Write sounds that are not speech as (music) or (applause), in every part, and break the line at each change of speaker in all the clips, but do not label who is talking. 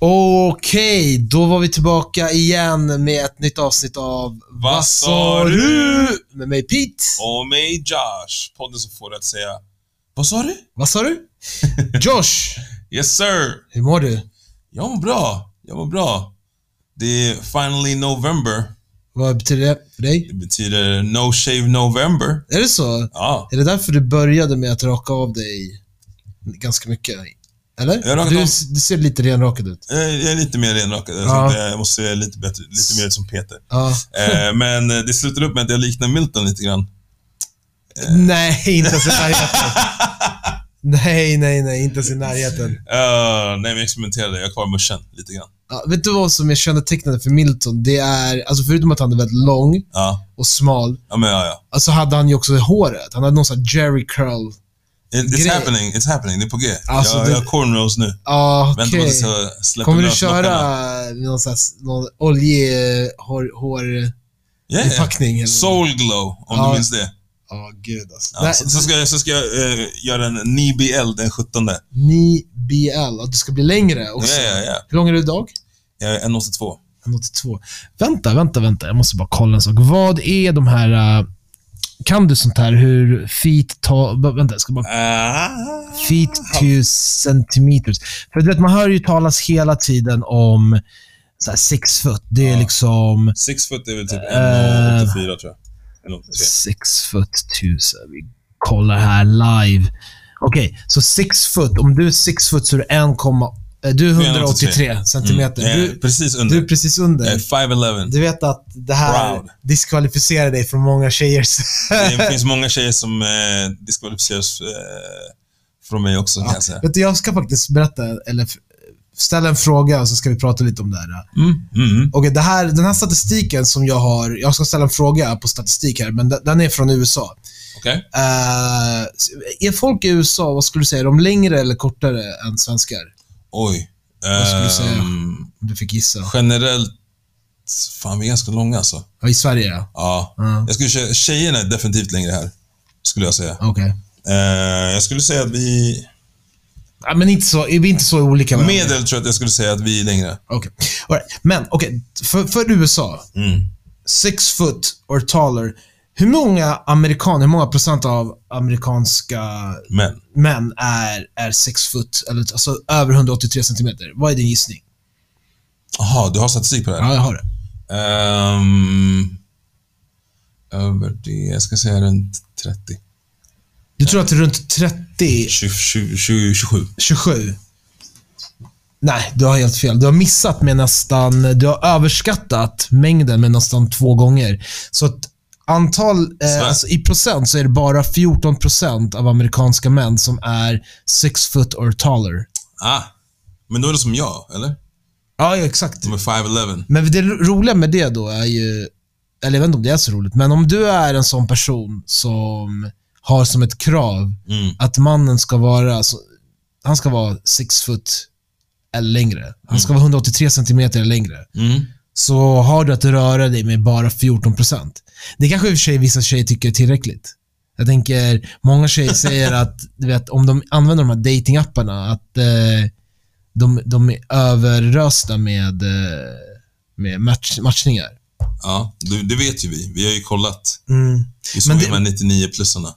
Okej, då var vi tillbaka igen med ett nytt avsnitt av
Vad sa du?
Med mig Pete.
Och mig Josh. Podden som får dig att säga Vad sa du?
Vad sa du? (laughs) Josh,
Yes sir.
hur mår du?
Jag mår bra. Jag mår bra. Det är finally November.
Vad betyder det för dig?
Det betyder No Shave November.
Är det så?
Ja.
Är det därför du började med att raka av dig ganska mycket? Eller? Du, du ser lite renrakad ut.
Jag är lite mer renrakad. Jag,
Ja.
jag måste se lite bättre, lite mer ut som Peter.
Ja.
Eh, men eh, det slutar upp med att jag liknar Milton lite grann.
Nej, inte ens i närheten. (laughs) nej, nej, nej, inte ens i närheten.
Uh, nej, men jag experimenterade. Jag har kvar muschen lite grann.
Ja, vet du vad som är kännetecknande för Milton? Det är, alltså förutom att han är väldigt lång
Ja.
och smal,
Ja, men ja, ja.
alltså hade han ju också håret. Han hade någon sån här Jerry curl.
It, it's
Grej.
happening. It's happening. Det är på G.
Alltså,
jag,
det-
jag har cornrows nu.
Ja,
Vänta på
okej.
att jag ska släppa
Kommer du
lös
köra någon, sån här, någon oljehår... Hår, förpackning eller-
Soul glow, om
Ja.
du minns det.
Ja, gud alltså.
Ja, så, så ska jag, så ska jag eh, göra en NIBL den 17.
Ni BL, och det ska bli längre också.
Ja, ja, ja.
Hur lång är du idag?
Jag är 1,82.
182. Vänta, vänta, vänta. Jag måste bara kolla en sak. Vad är de här... äh, kan du sånt här? Hur feet ta... b- Vänta, jag ska bara...
Ah.
Feet to centimeters. För du vet, man hör ju talas hela tiden om så här, six foot. Det är liksom
Six foot är väl typ
Eh.
1,84 tror jag. 1,83.
six foot tusen. Vi kollar här live. Okej, så six foot. Om du är six foot så är du 1, eh, du är 183 centimeter.
Mm. Jag är
Du,
precis under.
du är precis under.
Jag är 5'11.
Du vet att det här
Proud.
diskvalificerar dig från många tjejers...
Det finns (laughs) många tjejer som eh, diskvalificeras eh, från mig också, kan jag säga.
Vet du, jag ska faktiskt berätta, eller ställa en fråga och så ska vi prata lite om det här.
Mm. Mm.
Okej, det här, den här statistiken som jag har, jag ska ställa en fråga på statistik här, men den- är från USA.
Okej.
Eh, är folk i USA, vad skulle du säga, är de längre eller kortare än svenskar?
Oj.
Vad skulle du säga?
Ehm,
Om du fick gissa.
generellt, fan vi är ganska långa alltså.
Ja, I Sverige, ja.
Ja.
Ja.
Jag skulle säga, tjejerna är definitivt längre här. Skulle jag säga.
Okej.
Eh, jag skulle säga att vi...
Ja, men inte så, är vi inte så olika varandra?
Medel tror jag att jag skulle säga att vi är längre.
Okej. All right. Men okej, för, för USA,
Mm.
six foot or taller. Hur många amerikaner, hur många procent av amerikanska
Men.
män är, är six foot, eller alltså över 183 centimeter? Vad är din gissning?
Jaha, du har statistik på det här?
Ja, jag har det.
Ehm, över det, jag ska säga runt 30.
Du tror att runt 30,
20, 20, 20, 27.
27? Nej, du har helt fel. Du har missat med nästan, du har överskattat mängden med nästan två gånger. Så att antal, eh, alltså i procent så är det bara 14 procent av amerikanska män som är six foot or taller.
Ah, men då är det som jag, eller?
Ja, ja, exakt.
De är 5'11.
Men det ro- roliga med det då är ju, eller jag vet inte om det är så roligt, men om du är en sån person som har som ett krav
Mm.
att mannen ska vara, så, han ska vara six foot eller längre. Han ska vara 183 centimeter eller längre.
Mm.
Så har du att röra dig med bara 14%. Det kanske i och för sig vissa tjejer tycker är tillräckligt. Jag tänker, många tjejer (laughs) säger att, vet, om de använder de här datingapparna att eh, de, de är överrösta med, eh, med match, matchningar.
Ja, det, det vet ju vi. Vi har ju kollat.
Mm.
Vi såg
Men
de här 99-plussarna.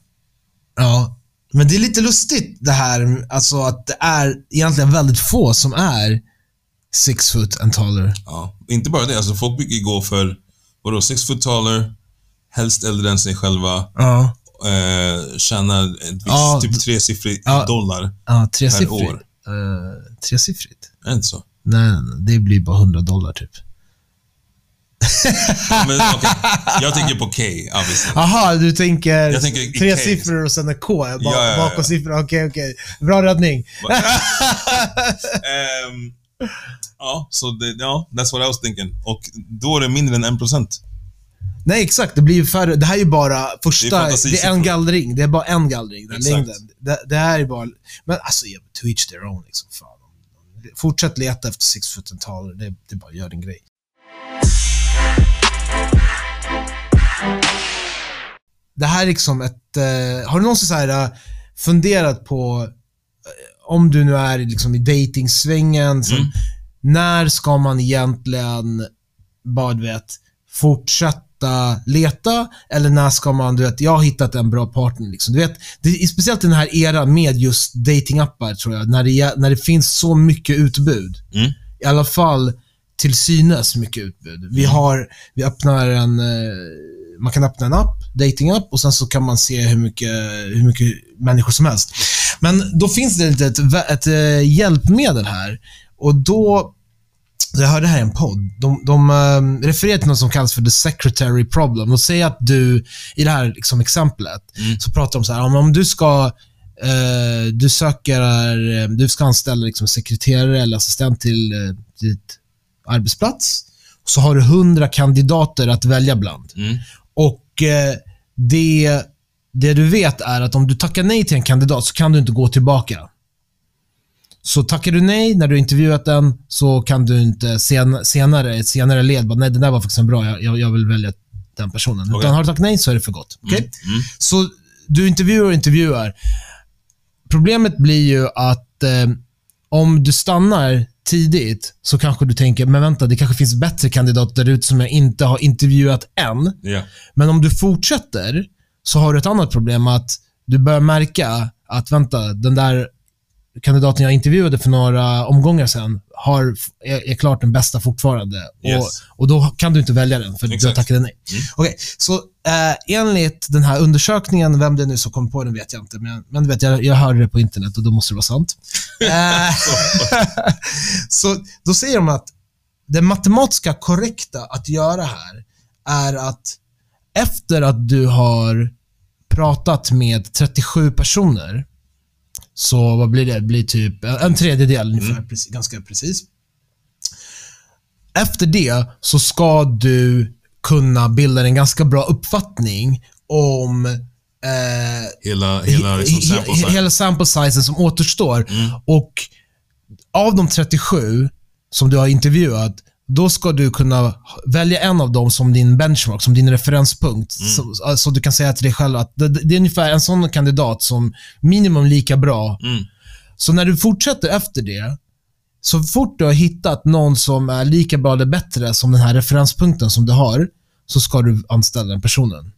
Ja. Men det är lite lustigt det här, alltså att det är egentligen väldigt få som är six foot and taller.
Ja. Inte bara det, alltså folk brukar gå för, vadå, six foot taller, helst äldre än sig själva,
Ja.
eh, tjänar ett visst,
Ja,
typ tresiffrigt
ja.
dollar.
Ja, tresiffrigt.
år.
Uh, tresiffrigt?
Är det inte så?
Nej, nej, nej, det blir bara 100 dollar typ.
Men, okej. Jag tänker på K, obviously.
Aha, du tänker,
tänker
tre
case.
siffror och sen en K ba-
Ja, ja, ja.
bakom siffrorna. Okej, okej. Bra räddning. (laughs)
Ehm, ja, så det, ja, that's what I was thinking. Och då är det mindre än en procent.
Nej, exakt. Det blir färre. Det här är bara första...
Det är
Det är, en gallring. Det är bara en gallring, den
Exakt.
längden. Det, det här är bara... Men alltså, to each their own. Liksom, fan. Fortsätt leta efter six foot and taller. Det, det bara gör din grej. Det här är liksom ett... Eh, har du någonsin så här, eh, funderat på, eh, om du nu är liksom i dejtingsvängen,
Mm.
när ska man egentligen, bara du vet, fortsätta leta? Eller när ska man, du vet, jag har hittat en bra partner. Liksom. Du vet, det är speciellt den här eran med just datingappar tror jag, när det, när det finns så mycket utbud.
Mm.
I alla fall till synes mycket utbud. Vi har, vi öppnar en, eh, man kan öppna en app, datingapp och sen så kan man se hur mycket, hur mycket människor som helst. Men då finns det ett, ett, ett, eh, hjälpmedel här och då jag hörde här i en podd. De, de eh, refererar till något som kallas för the secretary problem. De säger att du, i det här liksom exemplet,
Mm.
så pratar de så här, om, om du ska eh, du söker, du ska anställa liksom sekreterare eller assistent till eh, ditt arbetsplats. Så har du 100 kandidater att välja bland.
Mm.
Och eh, det, det du vet är att om du tackar nej till en kandidat så kan du inte gå tillbaka. Så tackar du nej när du intervjuat den så kan du inte sen, senare, ett senare led bara, nej det där var faktiskt en bra, jag, jag, vill välja den personen.
Okej.
Utan har du tackat nej så är det för gott. Okej?
Mm.
Så du intervjuar och intervjuar. Problemet blir ju att eh, om du stannar tidigt så kanske du tänker, men vänta, det kanske finns bättre kandidater där ute som jag inte har intervjuat än.
Ja.
Men om du fortsätter så har du ett annat problem att du börjar märka att vänta, den där kandidaten jag intervjuade för några omgångar sedan har, är, är klart den bästa fortfarande.
Yes.
Och, och då kan du inte välja den för du har
Exakt.
tackat nej.
Mm.
Okej, så eh, enligt den här undersökningen, vem det är nu som kom på den vet jag inte, men, men vet, jag, jag hörde det på internet och då måste det vara sant. (laughs) Eh, (laughs) så då säger de att det matematiska korrekta att göra här är att efter att du har pratat med 37 personer, så vad blir det? Det blir typ en tredjedel ungefär, precis, ganska precis. Efter det så ska du kunna bilda en ganska bra uppfattning om eh,
Hela, hela liksom sample
he- hela sample sizen som återstår.
Mm.
Och av de 37 som du har intervjuat, då ska du kunna välja en av dem som din benchmark, som din referenspunkt.
Mm.
Så, så du kan säga till dig själv att det, det är ungefär en sån kandidat som minimum lika bra.
Mm.
Så när du fortsätter efter det, så fort du har hittat någon som är lika bra eller bättre som den här referenspunkten som du har, så ska du anställa den personen.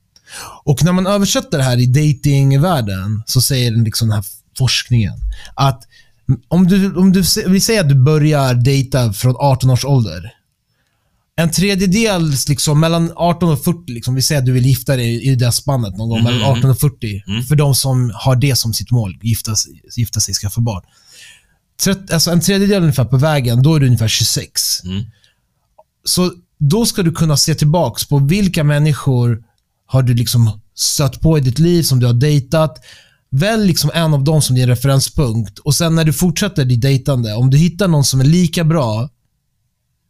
Och när man översätter det här i datingvärlden så säger den, liksom den här forskningen att om du, om du, vi säger att du börjar dejta från 18 års ålder. En tredjedel, liksom, mellan 18 och 40, liksom, vi säger att du vill gifta dig i det spannet någon gång,
Mhm.
mellan 18 och 40.
Mm.
För de som har det som sitt mål, gifta, gifta sig, skaffa barn. Trett- Alltså en tredjedel ungefär på vägen, då är du ungefär 26.
Mm.
Så då ska du kunna se tillbaks på vilka människor har du liksom stött på i ditt liv, som du har dejtat. Välj liksom en av dem som din referenspunkt och sen när du fortsätter ditt dejtande, om du hittar någon som är lika bra,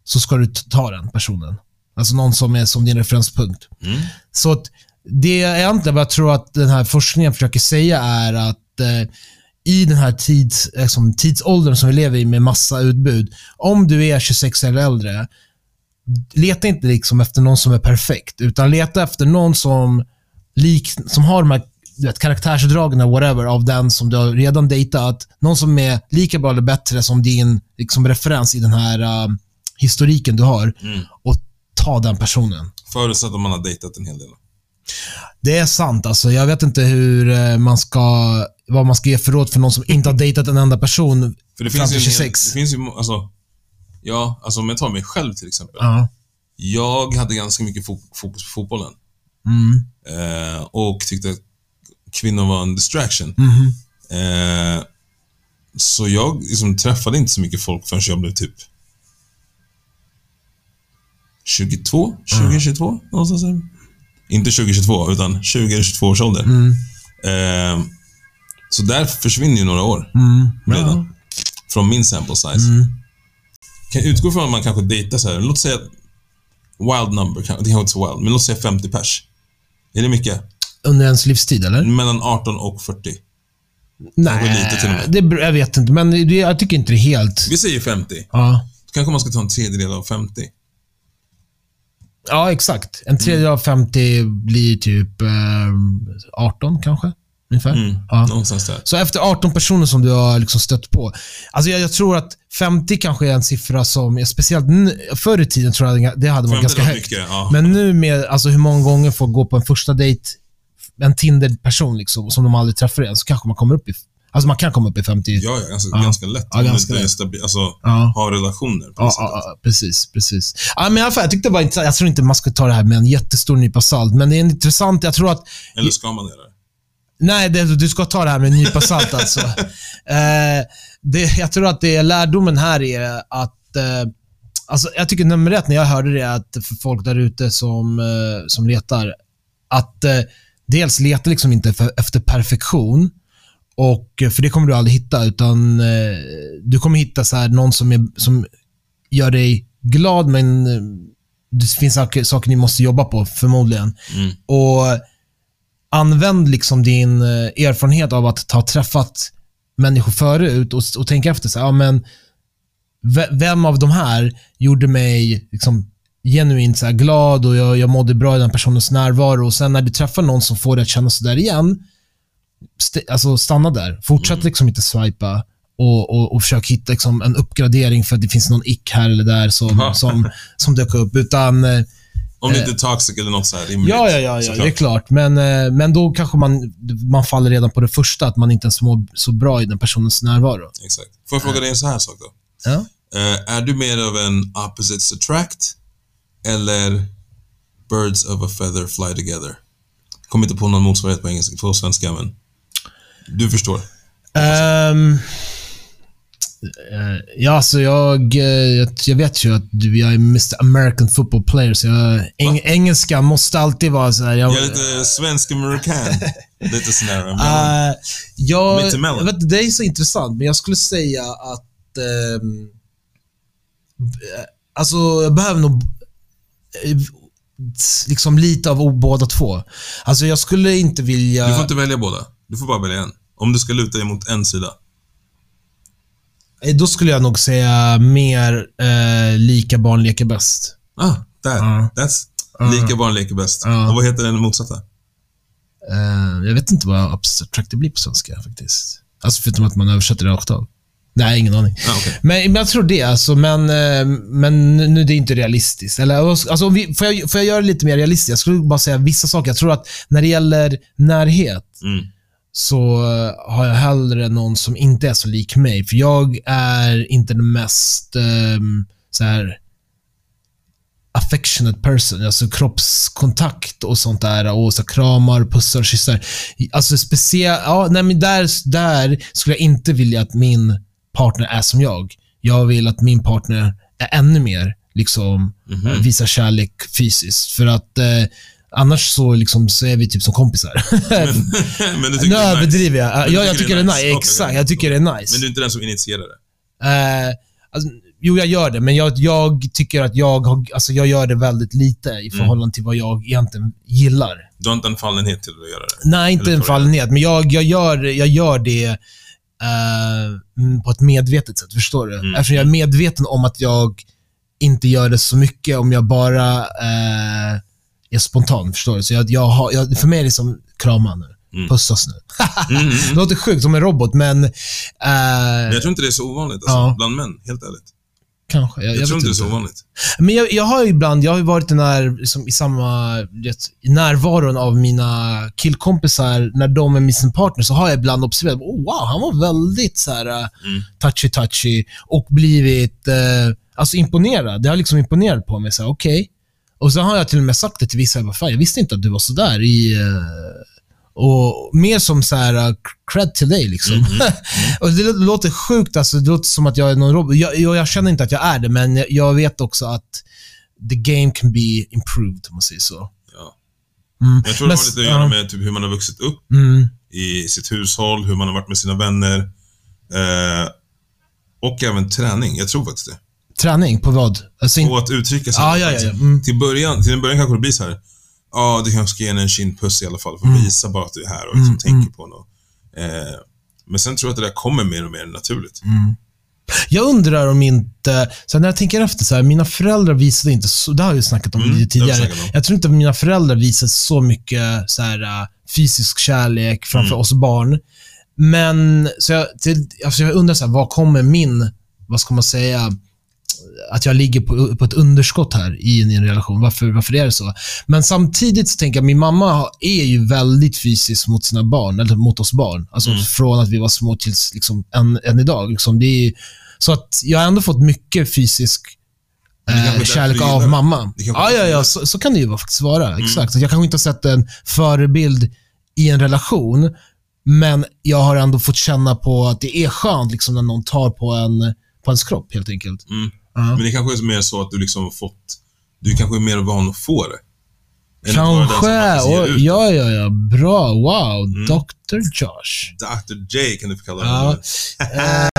så ska du ta den personen. Alltså någon som är som din referenspunkt.
Mm.
Så att det jag egentligen bara tror att den här forskningen försöker säga är att eh, i den här tids, liksom, tidsåldern som vi lever i med massa utbud, om du är 26 eller äldre, leta inte liksom efter någon som är perfekt, utan leta efter någon som, lik, som har de här vet, karaktärsdragen whatever av den som du har redan dejtat. Någon som är lika bra eller bättre som din liksom, referens i den här uh, historiken du har
Mm.
och ta den personen.
Förutsatt om man har dejtat en hel del.
Det är sant. Alltså, jag vet inte hur eh, man ska, vad man ska ge för råd för någon som inte har dejtat en enda person
För det
fram till
en hel,
26.
det finns ju, alltså, ja, alltså om jag tar mig själv till exempel.
Ja.
Jag hade ganska mycket fo- fokus på fotbollen.
Mm.
Eh, och tyckte att kvinnor var en distraction.
Mhm.
Eh, så jag liksom träffade inte så mycket folk förrän jag blev typ 22, 20, 22 någonstans där. Inte 2022, utan 20-22 års ålder.
Mm.
Eh, så där försvinner ju några år
Mm.
redan. Från min sample size.
Mm.
Kan utgå från att man kanske dejtar så här, låt säga wild number, det kanske inte så wild, men låt säga 50 pers. Är det mycket?
Under ens livstid, eller?
Mellan 18 och 40.
Nej, det, jag vet inte, men det, jag tycker inte det är helt...
Vi säger 50.
Ja.
Då kanske man ska ta en tredjedel av 50.
Ja, exakt. En tredjedel av 50 blir typ eh, 18 kanske. Ungefär.
Mm.
Ja.
Någonstans där.
Så efter 18 personer som du har liksom stött på. Alltså jag, jag tror att 50 kanske är en siffra som, speciellt förr i tiden tror jag det hade varit
50
ganska högt.
mycket, ja.
Men nu med alltså hur många gånger får gå på en första dejt, en Tinder-person liksom, som de aldrig träffar igen, så kanske man kommer upp i, alltså man kan komma upp i 50.
Ja, ja ganska,
Ja.
ganska lätt.
Ja, ganska lätt.
stabil, alltså,
Ja.
har relationer på
Ja, ja, precis, precis. Ja, men i alla fall, jag tyckte det var intressant. Jag tror inte man ska ta det här med en jättestor nypa salt, men det är intressant. Jag tror att
Eller ska man göra det?
Nej, det, du ska ta det här med en nypa salt (laughs) alltså. eh, det, jag tror att det lärdomen här är att eh, Alltså, jag tycker nummer ett när jag hörde det är att för folk där ute som, eh, som letar, att eh, dels leta liksom inte för, efter perfektion, och, eh, för det kommer du aldrig hitta, utan eh, du kommer hitta så här, någon som, är, som gör dig glad, men eh, det finns saker, saker ni måste jobba på, förmodligen.
Mm.
Och använd liksom din eh, erfarenhet av att ha träffat människor förut och, och tänka efter så här, ja, men ve- vem av de här gjorde mig liksom genuint så glad och jag, jag mådde bra i den personens närvaro och sen när du träffar någon som får dig att känna sådär igen, st- alltså stanna där. Fortsätt liksom inte swipa och, och, och försök hitta liksom en uppgradering för att det finns någon ick här eller där som, som, som dök upp. Utan eh,
Om det inte är toxic eller något så här rimligt.
Ja, ja, ja, ja det är klart. Men, eh, men då kanske man, man faller redan på det första, att man inte ens mår så bra i den personens närvaro.
Exakt. Får jag fråga dig en så här sak då?
Ja.
Eh, är du mer av en opposites attract eller birds of a feather fly together? Kommer inte på någon motsvarighet på engelska, på svenska, men du förstår.
Eh, ja, alltså jag, eh, jag, jag vet ju att du, jag är Mr American football player, så jag, eng, engelska måste alltid vara så här. Jag,
Jag är lite svensk-amerikan. lite sån där. Men,
Eh, jag, jag vet, det är så intressant, men jag skulle säga att eh, Alltså, jag behöver nog liksom lite av båda två. Alltså, jag skulle inte vilja...
du får inte välja båda. Du får bara välja en. Om du ska luta dig mot en sida.
Eh, Då skulle jag nog säga mer eh, lika barn leker bäst.
Ah, där.
Ja.
That's lika barn leker bäst.
Ja.
Och vad heter den motsatta?
Eh, jag vet inte vad abstracted blir på svenska faktiskt. Alltså förutom att man översätter det rakt av. Nej, ingen aning.
Ah, okej.
Men, men jag tror det, alltså, men, eh, men nu det är inte realistiskt. Eller, alltså, vi, får, jag, får jag göra det lite mer realistiskt? Jag skulle bara säga vissa saker. Jag tror att när det gäller närhet
Mm.
Så eh, har jag hellre någon som inte är så lik mig. För jag är inte den mest um, så här affectionate person. Alltså kroppskontakt och sånt där. Och så kramar, pussar, kyssar. Alltså speciellt, ja, nej men där, där skulle jag inte vilja att min partner är som jag. Jag vill att min partner är ännu mer, liksom,
Mhm.
eh, visar kärlek fysiskt. För att eh, annars så, liksom, så är vi typ som kompisar.
men (laughs) du tycker
nu
nice.
överdriver jag.
Men du
Ja, jag tycker det är nice.
Okej,
Exakt, jag tycker det är nice.
Men du är inte den som initierar det?
Eh, alltså, jo, jag gör det, men jag, jag tycker att jag, har, alltså, jag gör det väldigt lite i
Mm.
förhållande till vad jag egentligen gillar.
Du har inte en fallenhet till att göra det?
Nej, inte
Eller
en fallenhet, men jag, jag, gör, jag gör det mm, på ett medvetet sätt. Förstår du?
Mm.
Eftersom jag är medveten om att jag inte gör det så mycket om jag bara eh, är spontan. Förstår du? Så jag, jag har, jag, för mig är det som krama nu.
Mm.
Pussas nu.
Mm, (laughs) mm,
Det låter sjukt som en robot, men... eh,
Men jag tror inte det är så ovanligt alltså,
Ja.
bland män, helt ärligt.
kanske. Jag,
Jag,
jag
tror inte det är så ovanligt.
Men jag, jag har ju ibland, jag har varit den här, liksom, i samma, vet, i närvaron av mina killkompisar, när de är med sin partner, så har jag ibland observerat, oh, wow, han var väldigt så här uh,
Mm.
touchy-touchy och blivit eh, alltså imponerad. Det har liksom imponerat på mig. Okej. Och så har jag till och med sagt det till vissa, jag, bara, fan, jag visste inte att du var sådär i... eh, och mer som så här, uh, cred till dig liksom.
Mm, (laughs)
och det lå- låter sjukt, alltså, det låter som att jag är någon robot. Jag, jag, jag känner inte att jag är det, men jag, vet också att the game can be improved, om man säger så.
Ja.
Mm.
Jag tror det
Men-
har lite att göra med typ, hur man har vuxit upp
Mm.
i sitt hushåll, hur man har varit med sina vänner. Eh, och även träning. Jag tror faktiskt det.
Träning på vad? Alltså, in,
Och att uttrycka sig.
Ja, ja, ja, ja. Mm.
Till, början, till en början kanske det blir så här. Ja, du kanske ska ge henne en kindpuss i alla fall för att
Mm.
visa bara att du är här och liksom tänker på något. Eh, men sen tror jag att det där kommer mer och mer naturligt.
mm. Jag undrar om inte, så när jag tänker efter, så här, mina föräldrar visade inte, så, det har jag ju snackat om
Mm,
tidigare.
snackat om.
Jag tror inte att mina föräldrar visade så mycket så här, äh, fysisk kärlek framför
Mm.
oss barn. Men, så jag, till, alltså jag undrar, så här, vad kommer min, vad ska man säga, att jag ligger på, på ett underskott här i en, relation. Varför, varför är det så? Men samtidigt så tänker jag, min mamma är ju väldigt fysisk mot sina barn, eller mot oss barn. Alltså
Mm.
från att vi var små tills liksom, än, än idag. Liksom, det är, så att jag har ändå fått mycket fysisk eh, kärlek av mamma. Ja, ja, ja så, så kan det ju faktiskt vara. Exakt. Jag kanske inte har sett en förebild i en relation, men jag har ändå fått känna på att det är skönt liksom, när någon tar på, en, på ens kropp, helt enkelt.
Mm.
Ja.
Men det kanske är mer så att du liksom har fått... Du kanske är mer van att få det.
Kanske. Och, ja, ja, ja. Bra. Wow.
Mm.
Dr. Josh.
Dr. J kan du få kalla
Ja.
honom.
Eh,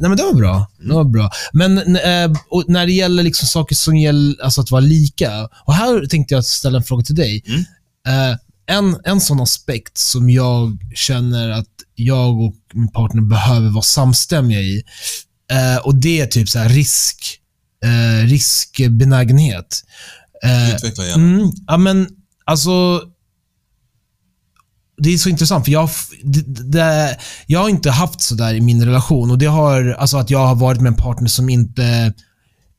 nej, men det var bra. Det var bra. Men eh, när det gäller liksom saker som gäller alltså att vara lika. Och Här tänkte jag ställa en fråga till dig.
Mm.
Eh, en, en sån aspekt som jag känner att jag och min partner behöver vara samstämmiga i. Eh, och Det är typ så här risk, eh, riskbenägenhet. Eh,
Utveckla gärna.
Mm, ja, men alltså... Det är så intressant, för jag, det, det, jag har inte haft sådär i min relation. Och det har, alltså att jag har varit med en partner som inte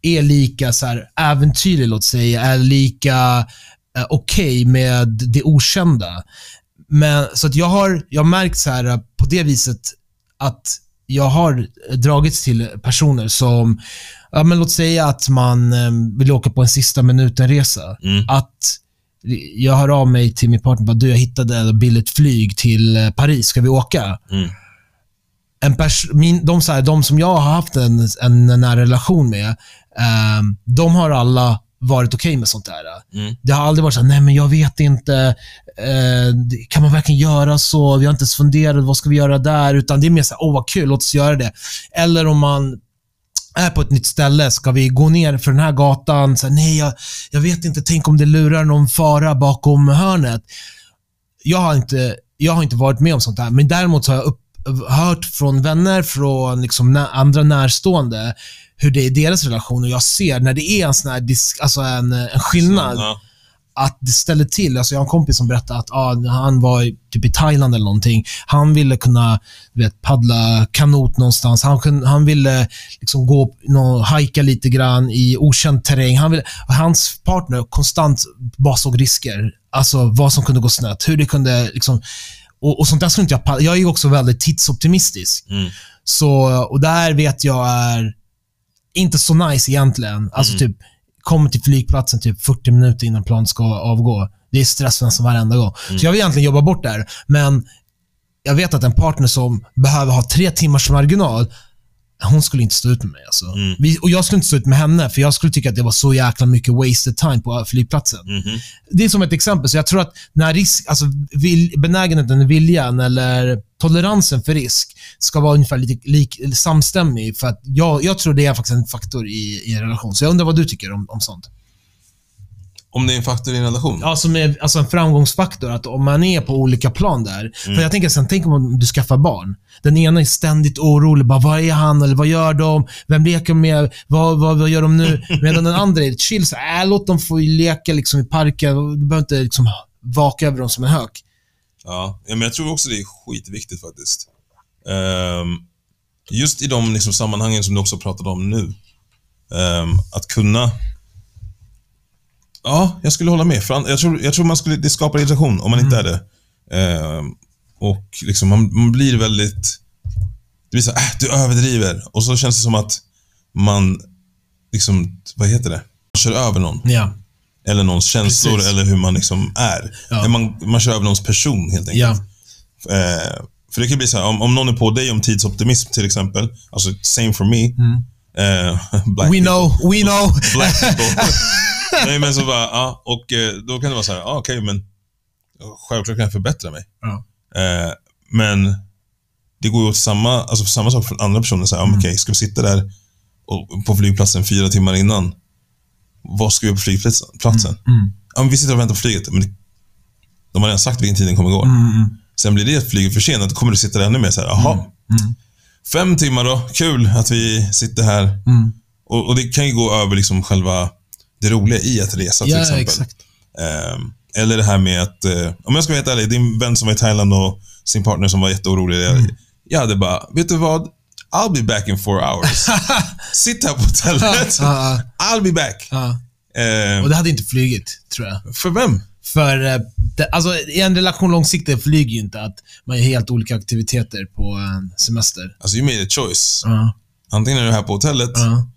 är lika så här, äventyrlig, låt säga, är lika eh, okej med det okända. Men, så att jag har, jag har märkt så här, på det viset att jag har dragits till personer som, ja, men låt säga att man eh, vill åka på en sista minuten-resa.
Mm.
Att jag hör av mig till min partner bara, du jag hittade billigt flyg till eh, Paris, ska vi åka?
Mm.
en pers- min, de, så här, de som jag har haft en, en nära relation med, ehm, de har alla varit okej med sånt där.
Mm.
Det har aldrig varit så här, nej men jag vet inte, eh, kan man verkligen göra så? Vi har inte ens funderat, vad ska vi göra där? Utan det är mer så här, åh vad kul, låt oss göra det. Eller om man är på ett nytt ställe, ska vi gå ner för den här gatan? Så här, nej, jag, jag vet inte, tänk om det lurar någon fara bakom hörnet. Jag har inte, jag har inte varit med om sånt där, men däremot så har jag upp, hört från vänner, från liksom andra närstående, hur det är i deras relation och jag ser när det är en sån här disk, alltså en, en skillnad,
Ja.
att det ställer till. Alltså jag har en kompis som berättade att ah, han var i- typ i Thailand eller någonting. Han ville kunna vet, paddla kanot någonstans. Han, kunde, han ville liksom gå och hajka lite grann i okänd terräng. Han ville, hans partner konstant bara såg risker. Alltså vad som kunde gå snett. Hur det kunde liksom... Och, och sånt där skulle inte jag. Jag är också väldigt tidsoptimistisk.
Mm.
Så, och där vet jag är inte så nice egentligen. Alltså
Mm.
typ, kommer till flygplatsen typ 40 minuter innan planet ska avgå. Det är stress nästan varenda gång.
Mm.
Så jag vill egentligen jobba bort där. Men jag vet att en partner som behöver ha tre timmars marginal, hon skulle inte stå ut med mig. Alltså.
Mm.
Vi, och jag skulle inte stå ut med henne, för jag skulle tycka att det var så jäkla mycket wasted time på flygplatsen.
Mhm.
Det är som ett exempel. Så jag tror att när risk, alltså vill, benägenheten, viljan eller toleransen för risk ska vara ungefär lite lik, samstämmig. För att jag, jag tror det är faktiskt en faktor i, i en relation. Så jag undrar vad du tycker om, om sånt.
Om det är en faktor i en relation?
Ja, som är, alltså en framgångsfaktor. Att om man är på olika plan där. För jag tänker sen, tänk om du skaffar barn. Den ena är ständigt orolig. Bara, vad är han? Eller vad gör de? Vem leker de med? Vad, vad, vad gör de nu? (laughs) Medan den andra är chill. Så, äh, låt dem få leka liksom, i parken. Du behöver inte liksom, vaka över dem som en hök.
Ja, men jag tror också det är skitviktigt faktiskt. Ehm, just i de liksom, sammanhangen som du också pratade om nu. Ehm, att kunna... Ja, jag skulle hålla med. För jag, tror, jag tror man skulle, det skapar irritation om man inte är det. Ehm, och liksom, man, man blir väldigt... Det blir så äh, du överdriver. Och så känns det som att man, liksom, vad heter det? Man kör över någon.
Ja.
Eller någons känslor
Precis.
eller hur man liksom är.
Ja.
Man, man kör över någons person helt enkelt.
Ja.
Eh, för det kan bli så här, om, om någon är på dig om tidsoptimism till exempel, alltså same for me. Eh, (laughs) black
We know, we know.
Black people. (laughs) Nej men så bara, ja, och eh, då kan det vara så här, ja okej men självklart kan jag förbättra mig.
Ja.
Eh, men det går ju åt samma, alltså samma sak för andra personer. Så här,
Mm.
okej, ska vi sitta där och, på flygplatsen fyra timmar innan? Vad ska vi göra på flygplatsen? Platsen?
Mm.
Ja, vi sitter och väntar på flyget. Men det, de har redan sagt vilken tid den kommer gå.
Mm, mm,
Sen blir det flyget försenat, då kommer du sitta där ännu mer så här, jaha.
mm.
Fem timmar då. Kul att vi sitter här.
Mm.
Och, och det kan ju gå över liksom själva det roliga i att resa till
Ja,
exempel.
exakt.
Ehm, eller det här med att, eh, om jag ska vara helt ärlig, din vän som var i Thailand och sin partner som var jätteorolig.
Mm.
jag hade bara, vet du vad? I'll be back in four hours. (laughs) Sitt här på hotellet. (laughs) I'll be back. Ehm,
Och det hade inte flugit, tror jag.
för vem?
För eh, alltså, i en relation långsiktigt flyger ju inte att man gör helt olika aktiviteter på en semester.
Alltså, you made a choice.
Ja,
Antingen är du här på hotellet,
ja.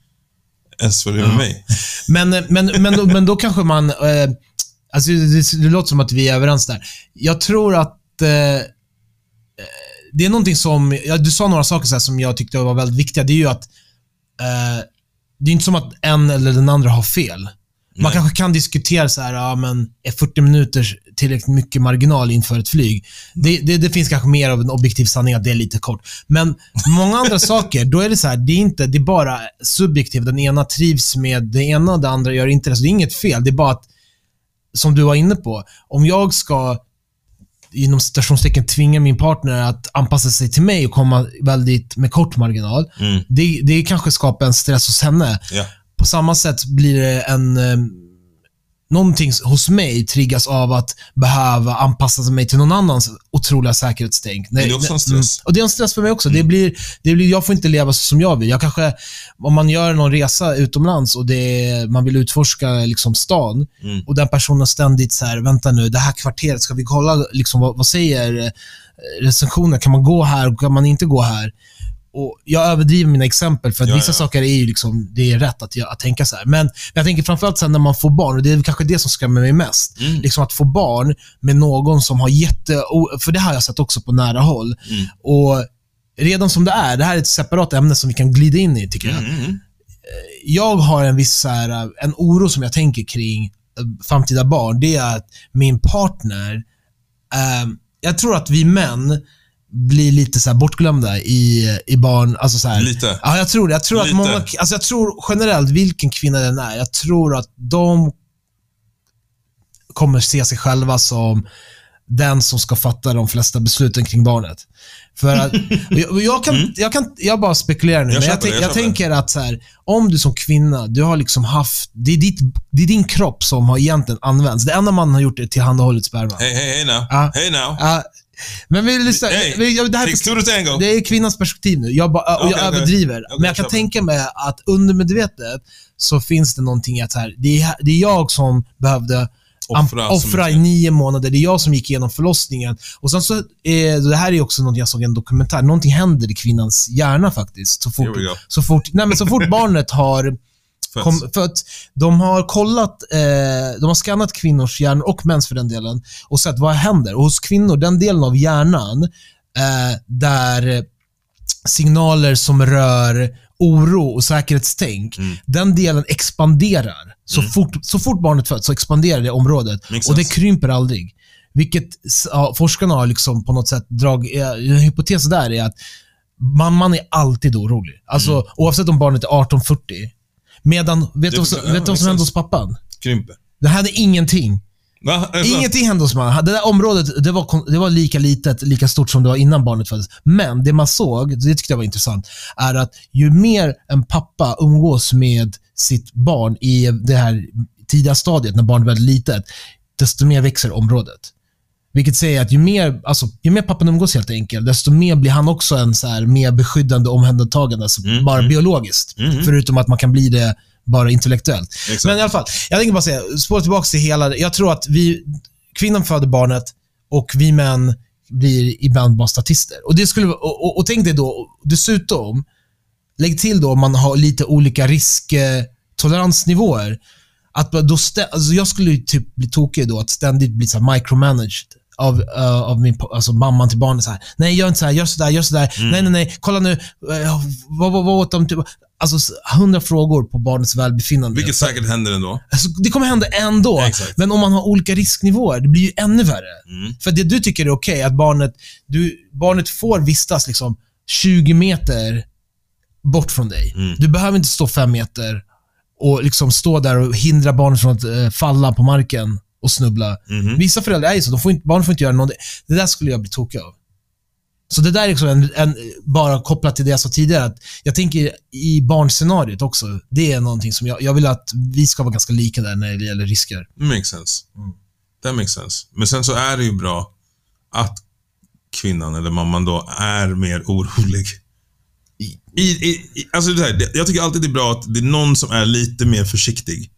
Så följer du med mig.
Men, eh, men, men, då, men då kanske man... Eh, alltså det, det låter som att vi är överens där. Jag tror att eh, eh, det är någonting som... Ja, du sa några saker så som jag tyckte var väldigt viktiga. Det är ju att eh, det är inte som att en eller den andra har fel. Man
Nej.
kanske kan diskutera så här, ja, men är 40 minuter tillräckligt mycket marginal inför ett flyg? Det, det, det finns kanske mer av en objektiv sanning att det är lite kort. Men många andra (laughs) saker, då är det så här, det är inte, det är bara subjektivt. Den ena trivs med det ena det andra gör inte det. Så det är inget fel. Det är bara att, som du var inne på, om jag ska inom citationstecken tvinga min partner att anpassa sig till mig och komma väldigt med kort marginal.
Mm.
Det, det kanske skapar en stress hos henne.
Ja.
På samma sätt blir det en... Eh, någonting hos mig triggas av att behöva anpassa mig till någon annans otroliga säkerhetstänk.
det är också en stress.
Mm. Och det är en stress för mig också. Det blir, det blir, jag får inte leva så som jag vill. Jag kanske, om man gör någon resa utomlands och det, man vill utforska liksom stan
Mm.
och den personen ständigt så här, vänta nu, det här kvarteret, ska vi kolla, liksom, vad, vad säger eh, recensioner? Kan man gå här kan man inte gå här? Och jag överdriver mina exempel, för att
Ja,
vissa
ja.
saker är ju liksom, det är rätt att, att tänka så här. Men jag tänker framförallt sen när man får barn, och det är kanske det som skrämmer mig mest.
Mm.
Liksom att få barn med någon som har jätte... För det har jag sett också på nära håll.
Mm.
Och redan som det är, det här är ett separat ämne som vi kan glida in i, tycker jag.
Mm, mm.
Jag har en viss så här, en oro som jag tänker kring eh, framtida barn. Det är att min partner, eh, jag tror att vi män blir lite så bortglömda i, i barn. Alltså så här,
Lite.
Ja, jag tror det. Jag tror, att många, alltså jag tror generellt, vilken kvinna den är, jag tror att de kommer se sig själva som den som ska fatta de flesta besluten kring barnet. För att, (laughs) jag, jag, kan, jag, kan, jag bara spekulerar nu,
Mm. Jag
men jag,
det, jag
jag tänker att så här, om du som kvinna, du har liksom haft, det är, ditt, det är din kropp som har egentligen använts. Det enda man har gjort är tillhandahållit sperma.
Hej, hej, hej now.
Ja.
Hej now.
Ja, men vi lyssnar,
Hey,
vi- det här
tango.
det är kvinnans perspektiv nu. Jag, bara, och
Okej,
jag
okej.
överdriver.
Okej,
men jag kan
köper.
tänka mig att undermedvetet så finns det någonting att så här, det, är, det är jag som behövde
Offra
offra i nio månader. Det är jag som gick igenom förlossningen. Och sen så, eh, det här är också något jag såg i en dokumentär. Någonting händer i kvinnans hjärna faktiskt. Så fort, så fort, nej, men så fort (laughs) barnet har
Föds.
kom, för att de har kollat, eh, de har skannat kvinnors hjärnor och mäns för den delen och sett vad händer. Och hos kvinnor, den delen av hjärnan eh, där signaler som rör oro och säkerhetstänk,
Mm.
den delen expanderar. Så, fort, så fort barnet föds så expanderar det området
Makes
och det krymper aldrig. Vilket ja, forskarna har liksom på något sätt dragit, eh, en hypotes där är att mamman är alltid orolig. Alltså
Mm.
oavsett om barnet är 18-40. Medan, vet du vad som-
ja,
hände hos pappan?
Krymper.
Det hände ingenting.
Va?
Ingenting hände hos mamma. Det där området, det var, det var lika litet, lika stort som det var innan barnet föddes. Men det man såg, det tyckte jag var intressant, är att ju mer en pappa umgås med sitt barn i det här tidiga stadiet, när barnet är väldigt litet, desto mer växer området. Vilket säger att ju mer, alltså, ju mer pappan umgås helt enkelt, desto mer blir han också en så här, mer beskyddande omhändertagande, alltså
Mm,
bara
mm.
biologiskt.
Mm.
Förutom att man kan bli det bara intellektuellt.
Exakt.
Men i alla fall, jag tänker bara säga, spåra tillbaka till hela, jag tror att vi, kvinnan föder barnet och vi män blir ibland bara statister. Och, det skulle, och, och, och tänk dig då, dessutom, lägg till då om man har lite olika risktoleransnivåer. Att då stä, alltså jag skulle typ bli tokig då att ständigt bli så micromanaged av, eh, av min, alltså mamman till barnet. Så här, nej, gör inte så här, gör så där, gör så där. Nej, nej, nej, kolla nu. eh, vad, vad, vad åt de? Typ, alltså hundra frågor på barnets välbefinnande.
Vilket säkert händer ändå.
Alltså, det kommer hända ändå.
Exakt.
Men om man har olika risknivåer, det blir ju ännu värre.
Mm.
För det du tycker är okej, att barnet, du, barnet får vistas liksom 20 meter bort från dig.
Mm.
Du behöver inte stå fem meter och liksom stå där och hindra barnet från att eh, falla på marken och snubbla.
Mhm.
Vissa föräldrar är ju så. De får inte, barnen får inte göra någonting. Det där skulle jag bli tokig av. Så det där är liksom en, en, bara kopplat till det jag sa tidigare, att jag tänker i barnscenariot också, det är någonting som jag, jag vill att vi ska vara ganska lika där när det gäller risker.
Makes sense. That makes sense. Men sen så är det ju bra att kvinnan eller mamman då är mer orolig. I, i, alltså det här, jag tycker alltid det är bra att det är någon som är lite mer försiktig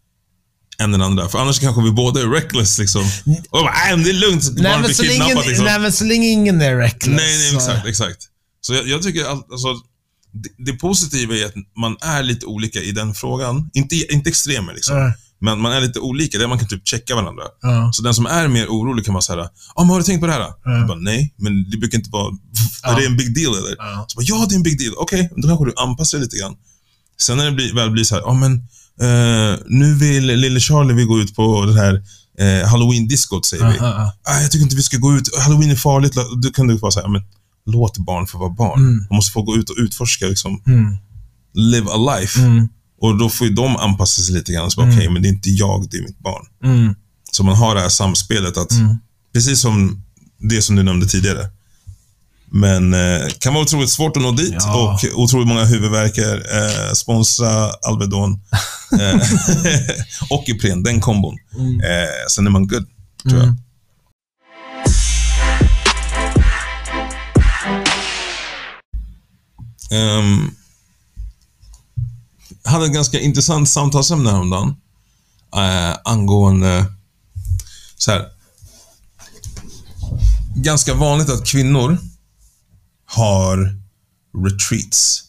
än den andra. För annars kanske vi båda är reckless liksom. Och bara, nej men det är lugnt,
Nej men, så länge,
liksom.
nej, men så länge ingen är reckless.
Nej, nej, exakt, exakt. Så jag, jag tycker all, alltså, det, det positiva är att man är lite olika i den frågan. Inte, inte extremer liksom.
Nej.
Men man är lite olika, där man kan typ checka varandra.
Ja.
Så den som är mer orolig kan vara såhär, ah, men har du tänkt på det här? då?" Jag bara, nej, men det brukar inte vara, (laughs) är det en big deal eller?
Ja.
Så bara, ja, det är en big deal. Okej, då kanske du anpassar dig lite grann. Sen när det blir, väl blir så här, ja men, eh, nu vill lille Charlie vi gå ut på det här eh, halloween-diskot, säger vi.
Ja, ja,
Ah, jag tycker inte vi ska gå ut, halloween är farligt. Då kan du bara säga, men låt barn få vara barn.
Mm.
De måste få gå ut och utforska, liksom,
Mm.
live a life.
Mm.
Och då får ju de anpassa sig lite grann. Så bara, Okej, men det är inte jag, det är mitt barn.
Mm.
Så man har det här samspelet att, precis som det som du nämnde tidigare. Men eh, kan vara otroligt svårt att nå dit
Ja.
och otroligt många huvudvärkar. Eh, sponsra Alvedon (laughs) eh, (laughs) och Ipren, den kombon. Eh, sen är man good, tror jag. Ehm, hade ett ganska intressant samtalsämne häromdagen eh, angående så här. Ganska vanligt att kvinnor har retreats.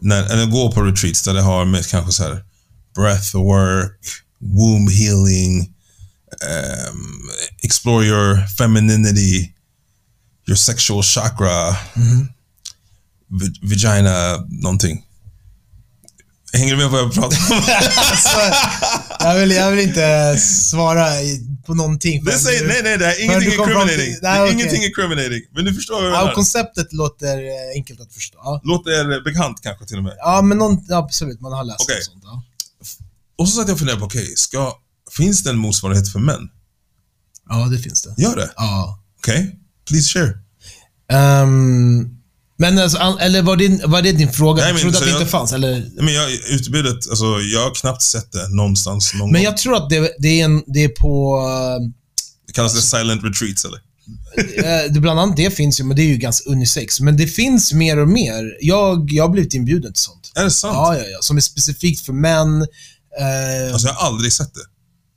När, eller går på retreats där det har med kanske så här breathwork, womb healing, ehm, explore your femininity, your sexual chakra, v- vagina, någonting. Hänger du med på vad jag pratar om?
Alltså, jag, vill, jag vill inte svara på någonting.
Det säger,
du-
nej, nej, det är ingenting
fram till-
incriminating.
Nej, okej.
ingenting incriminating. Men du förstår vad jag
Ja,
menar.
konceptet låter eh, enkelt att förstå. Ja,
Låter bekant kanske till och med.
ja men någon, ja, absolut, man har läst och sånt. Ja.
Och så satt jag och funderade på, okej, ska, finns det en motsvarighet för män?
ja, det finns det.
Gör det?
Ja.
Okej, please share.
Ehm, men alltså, eller var det, var det din fråga?
Nej, men
trodde att det
jag-
inte fanns? Eller?
Men jag, utbudet, alltså jag har knappt sett det någonstans någon
Men
gång.
jag tror att det, det, är, en, det är på...
Det kallas det silent retreats eller?
eh, det, bland annat det finns ju, men det är ju ganska unisex. Men det finns mer och mer. Jag, jag har blivit inbjuden till sånt.
Är det sant?
Ja, ja, ja. Som är specifikt för män. Eh,
Alltså jag har aldrig sett det.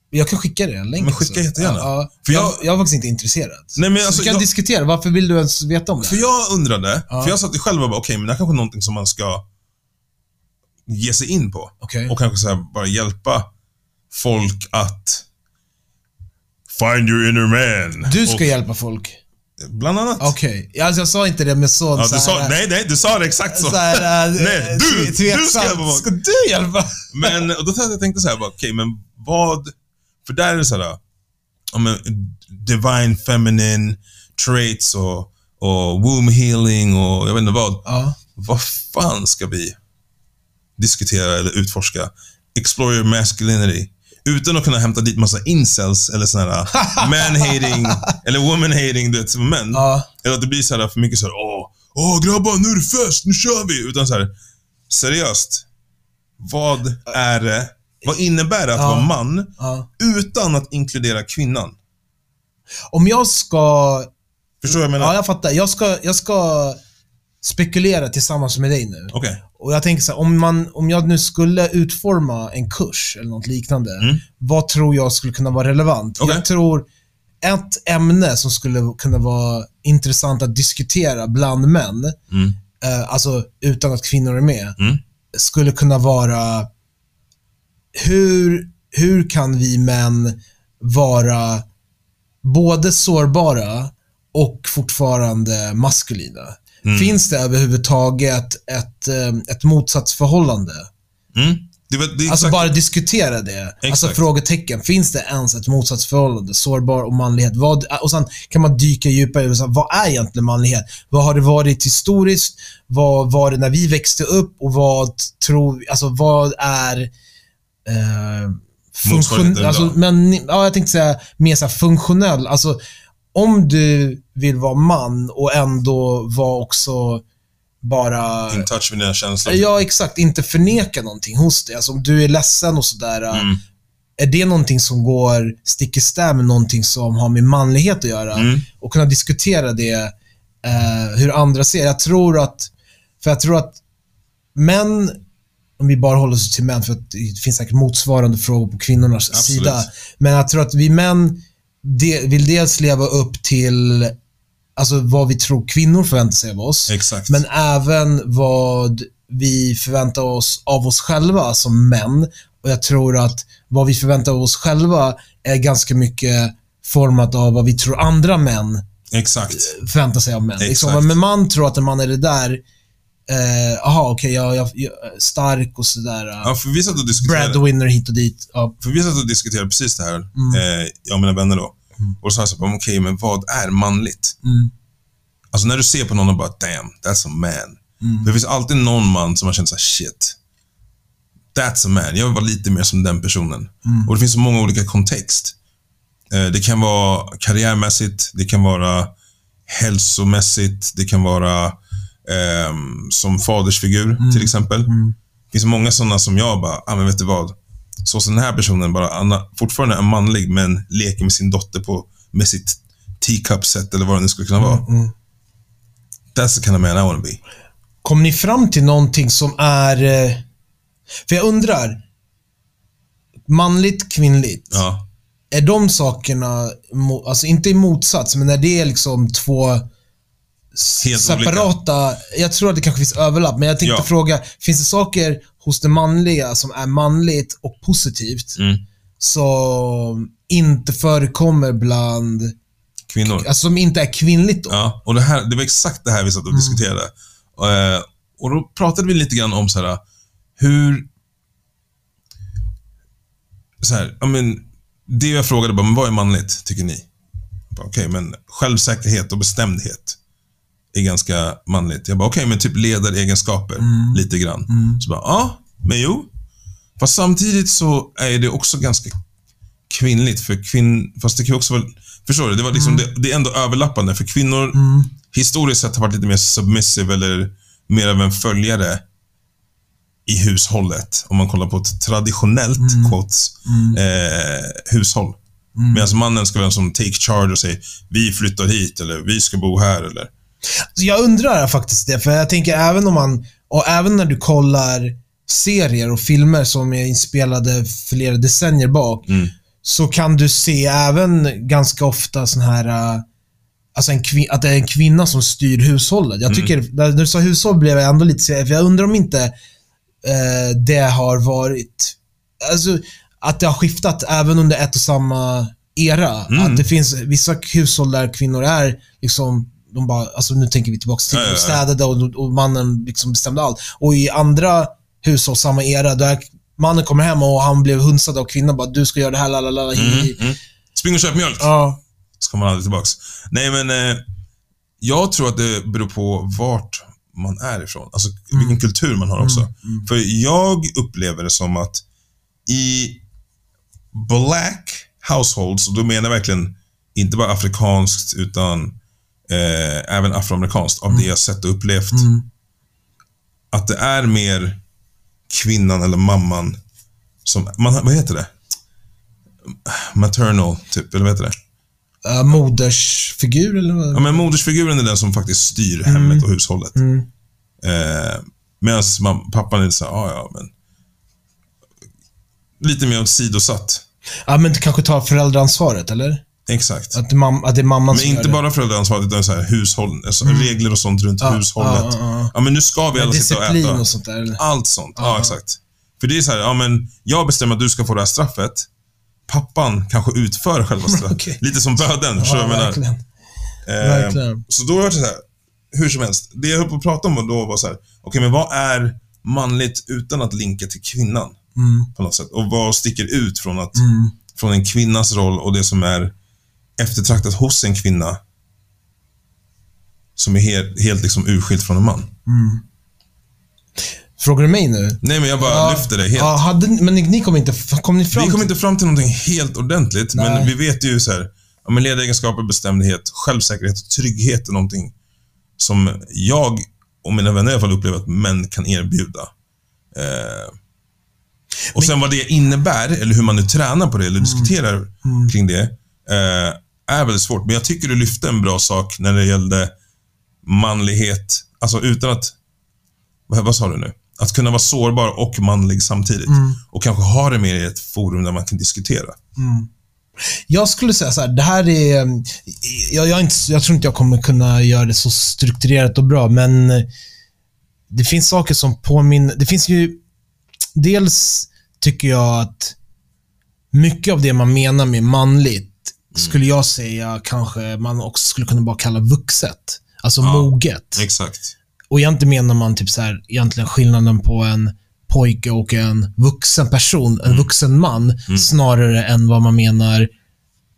Jag kan skicka det en länk.
Men skicka jättegärna.
Ja.
För
jag,
jag-
jag, är faktiskt inte intresserad.
Nej, men
Så
alltså,
vi kan
jag-
diskutera. Varför vill du ens veta om det?
För jag undrade,
Ja.
för jag satt själv och bara, okej, men det här kanske är någonting som man ska ge sig in på.
Okej.
Och kanske så här, bara hjälpa folk att find your inner man.
Du ska
och,
hjälpa folk.
Bland annat.
Okej. Alltså, jag sa inte det med sån
Ja,
så
sa, nej, nej, du sa det exakt så.
så här, äh, (laughs)
Nej, du- du ska hjälpa folk.
Ska du hjälpa?
Men och då tänkte jag tänkte så här, okej, men vad... För där är det så här, ja, men, divine feminine traits och, och womb healing och jag vet inte vad.
Ja.
Vad fan ska vi diskutera eller utforska? Explore your masculinity. Utan att kunna hämta dit massa incels eller såna här (laughs) man-hating eller woman-hating, du vet, som män.
Ja.
Eller att det blir så här för mycket så här, åh, åh grabbar, nu är det fest, nu kör vi! Utan så här, seriöst. Vad är det, vad innebär det att
Ja.
vara man
ja.
utan att inkludera kvinnan?
Om jag ska...
Förstår jag menar?
Ja, jag fattar. Jag ska, jag ska spekulera tillsammans med dig nu.
Okej.
Och jag tänker så här, om, man, om jag nu skulle utforma en kurs eller något liknande,
Mm.
vad tror jag skulle kunna vara relevant?
Okej.
Jag tror ett ämne som skulle kunna vara intressant att diskutera bland män,
Mm.
eh, alltså utan att kvinnor är med,
Mm.
skulle kunna vara hur, hur kan vi män vara både sårbara och fortfarande maskulina?
Mm.
Finns det överhuvudtaget ett, eh, ett motsatsförhållande?
Mm. Det, var- det
Alltså bara diskutera det. Alltså
Exakt.
frågetecken. Finns det ens ett motsatsförhållande? Sårbar och manlighet. Vad, och sen kan man dyka djupare i vad är egentligen manlighet? Vad har det varit historiskt? Vad var det när vi växte upp? Och vad tror Alltså vad är eh, funktion, alltså, men, ja, Jag tänkte säga mer så funktionell. Alltså, om du vill vara man och ändå vara också bara...
In touch med dina känslor.
Ja, exakt. Inte förneka någonting hos dig. Alltså om du är ledsen och sådär.
Mm.
Är det någonting som går stick i stäv med någonting som har med manlighet att göra?
Mm.
Och kunna diskutera det, eh, hur andra ser. Jag tror att, för jag tror att män, om vi bara håller oss till män, för att det finns säkert motsvarande frågor på kvinnornas
Absolut.
sida. Men jag tror att vi män de, vill dels leva upp till alltså vad vi tror kvinnor förväntar sig av oss.
Exakt.
Men även vad vi förväntar oss av oss själva som män. Och jag tror att vad vi förväntar oss själva är ganska mycket format av vad vi tror andra män
Exakt.
förväntar sig av män. Liksom,
Exakt.
om en man tror att en man är det där, eh, aha, okej, jag, jag, jag stark och sådär.
Ja, för vi satt och diskuterade,
breadwinner hit och dit. Ja.
för vi satt och diskuterade precis det här,
Mm.
eh, jag och mina vänner då. Och så sa jag okej, men vad är manligt?
Mm.
Alltså när du ser på någon och bara, damn, that's a man.
Mm.
För det finns alltid någon man som man känner såhär, shit. That's a man. Jag vill vara lite mer som den personen.
Mm.
Och det finns så många olika kontext. Eh, Det kan vara karriärmässigt, det kan vara hälsomässigt, det kan vara ehm, som fadersfigur
Mm.
till exempel. Det finns många sådana som jag bara, ah, men vet du vad? Så som den här personen bara, Anna, fortfarande är manlig men leker med sin dotter på, med sitt teacup-set eller vad det nu skulle kunna vara.
Mm.
That's the kind of man I wanna be.
Kom ni fram till någonting som är... eh, För jag undrar. Manligt, kvinnligt.
Ja.
Är de sakerna, alltså inte i motsats, men är det liksom två
Helt
separata... Jag tror att det kanske finns överlapp, men jag tänkte
Ja.
fråga, finns det saker hos det manliga som är manligt och positivt
Mm.
som inte förekommer bland,
Kvinnor.
alltså som inte är kvinnligt då?
Ja, och det, här, det var exakt det här vi satt och diskuterade. Eh, och då pratade vi lite grann om så här, hur... Så här, ja, men, det jag frågade bara, men vad är manligt, tycker ni? Okej, men självsäkerhet och bestämdhet är ganska manligt. Jag bara, okej, men typ ledaregenskaper, lite grann. Så bara, ja, men jo. Fast samtidigt så är det också ganska kvinnligt, för kvinn... Fast det kan också vara... Förstår du? Det, var liksom, det, det är ändå överlappande, för kvinnor historiskt sett har varit lite mer submissive eller mer av en följare i hushållet. Om man kollar på ett traditionellt quotes, eh, hushåll. Medan mannen ska vara den som take charge och säger vi flyttar hit eller vi ska bo här eller...
Så jag undrar faktiskt det, för jag tänker även om man, och även när du kollar serier och filmer som är inspelade flera decennier bak,
Mm.
så kan du se även ganska ofta sån här, äh, alltså att det är en kvinna som styr hushållet. Jag tycker, när du sa hushåll blev jag ändå lite för jag undrar om inte eh, det har varit, alltså att det har skiftat även under ett och samma era. Att det finns vissa hushåll där kvinnor är liksom, de bara, alltså nu tänker vi tillbaka till
ja.
de städade och, och mannen liksom bestämde allt. Och i andra hushåll, samma era, där mannen kommer hem och han blev hunsad av kvinnan bara, du ska göra det här, lalala, hi, hi.
Mm. Spring och köp mjölk!
Ja.
Så kommer man aldrig tillbaks. Nej, men eh, jag tror att det beror på vart man är ifrån. Alltså vilken kultur man har också. För jag upplever det som att i black households, och då menar jag verkligen inte bara afrikanskt utan eh, även afroamerikanskt, av det jag sett och upplevt. Att det är mer kvinnan eller mamman som, man, vad heter det? Maternal, typ, eller vad heter det?
Uh, modersfigur eller vad?
Ja, men modersfiguren är den som faktiskt styr hemmet och hushållet.
Mm.
Eh, Medan pappan är såhär, ja ja, men... Lite mer åsidosatt.
Ja, men kanske ta föräldraansvaret, eller?
Exakt.
Att, mam- att det är mamman
Men
som
inte
det.
bara föräldraansvaret, utan så här, hushåll, alltså regler och sånt runt
Ja,
hushållet.
ja, ja, ja.
Ja, men nu ska vi alla sitta och
Disciplin
äta.
och sånt där. eller?
Allt sånt. Ja, exakt. För det är så här, ja men jag bestämmer att du ska få det här straffet. Pappan kanske utför själva (laughs) straffet.
Okej.
Lite som böden, förstår du
Ja,
vad jag menar?
verkligen.
Eh,
Verkligen.
Så då var det så här, hur som helst. Det jag höll på att prata om då var så här, okej men vad är manligt utan att linka till kvinnan?
Mm.
På något sätt. Och vad sticker ut från, att, från en kvinnas roll och det som är eftertraktat hos en kvinna som är helt, helt liksom urskilt från en man.
Frågar du mig nu?
Nej, men jag bara
Ja,
lyfter det helt.
Ja, hade, men ni, ni kom inte, kom ni fram
Vi kom
till-
inte fram till någonting helt ordentligt, men
Nej.
vi vet ju så här, ja, men ledaregenskaper, bestämdhet, självsäkerhet och trygghet är någonting som jag och mina vänner i alla fall upplever att män kan erbjuda. Eh, och sen vad det innebär, eller hur man nu tränar på det, eller diskuterar kring det, eh, är väldigt svårt. Men jag tycker du lyfte en bra sak när det gällde manlighet, alltså utan att... Vad, vad sa du nu? Att kunna vara sårbar och manlig samtidigt. Och kanske ha det mer i ett forum där man kan diskutera.
Jag skulle säga så här, det här är... Jag, jag, är inte, jag tror inte jag kommer kunna göra det så strukturerat och bra, men det finns saker som påminner... Det finns ju... Dels tycker jag att mycket av det man menar med manligt skulle jag säga kanske man också skulle kunna bara kalla vuxet. Alltså moget.
Exakt.
Och egentligen menar man typ så här, egentligen skillnaden på en pojke och en vuxen person, en vuxen man, snarare än vad man menar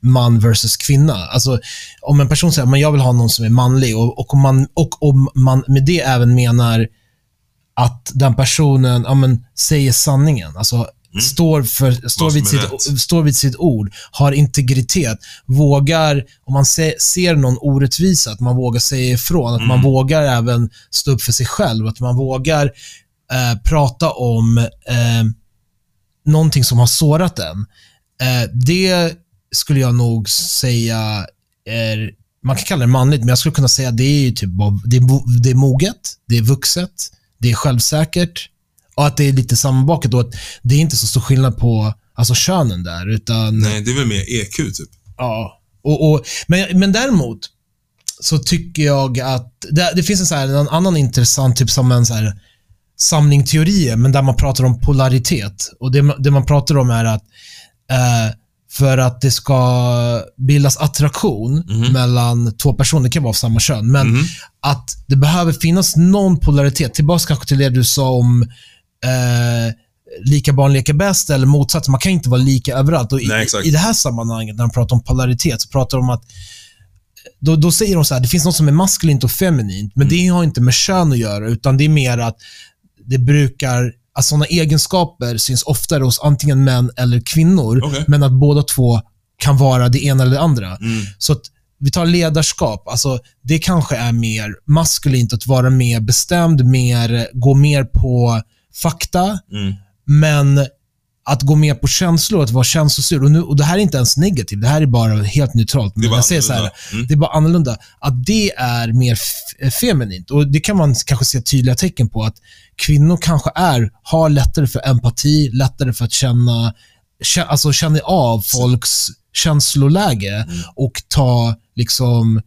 man versus kvinna. Alltså, om en person säger att jag vill ha någon som är manlig och, och, om, man, och om man med det även menar att den personen ja, men, säger sanningen, alltså står, för, står, vid sitt,
rätt.
står vid sitt ord, har integritet, vågar, om man se, ser någon orättvisa, att man vågar säga ifrån, att man vågar även stå upp för sig själv, att man vågar eh, prata om eh, någonting som har sårat en. Eh, det skulle jag nog säga är, man kan kalla det manligt, men jag skulle kunna säga att det är ju typ det är, det är moget, det är vuxet, det är självsäkert och att det är lite sammanbakat och att det är inte så stor skillnad på alltså könen där, utan
Nej, det är väl mer EQ typ.
Ja. Och, och, men, men däremot så tycker jag att det, det finns en, så här, en annan intressant, typ som en så här, samling teorier, men där man pratar om polaritet. Och det, det man pratar om är att eh, för att det ska bildas attraktion mellan två personer, det kan vara av samma kön, men att det behöver finnas någon polaritet. Tillbaka kanske till det du sa om eh, lika barn leker bäst eller motsatsen. Man kan inte vara lika överallt. Och i,
Nej.
I det här sammanhanget, när de pratar om polaritet, så pratar de om att då, då säger de så här, det finns något som är maskulint och feminint, men det har inte med kön att göra, utan det är mer att det brukar, att sådana egenskaper syns oftare hos antingen män eller kvinnor,
Okej.
men att båda två kan vara det ena eller det andra.
Mm.
Så att vi tar ledarskap, alltså det kanske är mer maskulint att vara mer bestämd, mer, gå mer på fakta,
Mm.
men att gå med på känslor, att vara känslosur. Och, nu, och det här är inte ens negativt, det här är bara helt neutralt. Men
bara
jag säger så här.
Mm.
det är bara annorlunda. Att det är mer eh, feminint. Och Det kan man kanske se tydliga tecken på. Att kvinnor kanske är, har lättare för empati, lättare för att känna, kä- alltså känna av folks känsloläge
Mm.
och ta liksom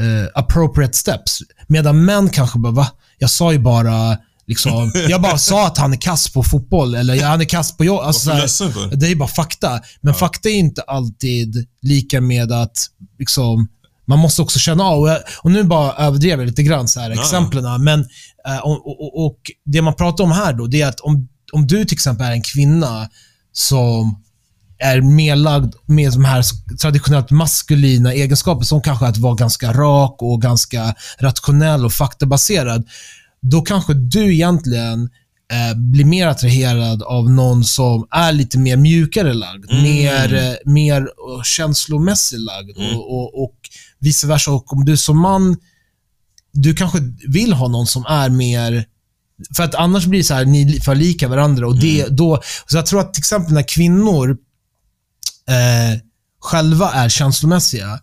eh, appropriate steps. Medan män kanske bara, va? Jag sa ju bara Liksom, jag bara sa att han är kass på fotboll, eller han är kass på jobb. Alltså,
Varför
här,
för?
det är bara fakta. Men fakta är inte alltid lika med att liksom, man måste också känna av. Och, jag, och nu bara överdrev jag lite grann, så här,
Ja.
exemplen. Men, eh, och, och, och, det man pratar om här då, det är att om, om du till exempel är en kvinna som är mer lagd med de här traditionellt maskulina egenskaper, som kanske att vara ganska rak och ganska rationell och faktabaserad, då kanske du egentligen eh, blir mer attraherad av någon som är lite mer mjukare lagd,
Mm.
mer, eh, mer eh, känslomässigt lagd
Mm.
och, och, och vice versa. Och om du som man, du kanske vill ha någon som är mer för att annars blir det så här, ni för lika varandra. Och det,
Mm.
då, så jag tror att till exempel när kvinnor eh, själva är känslomässiga,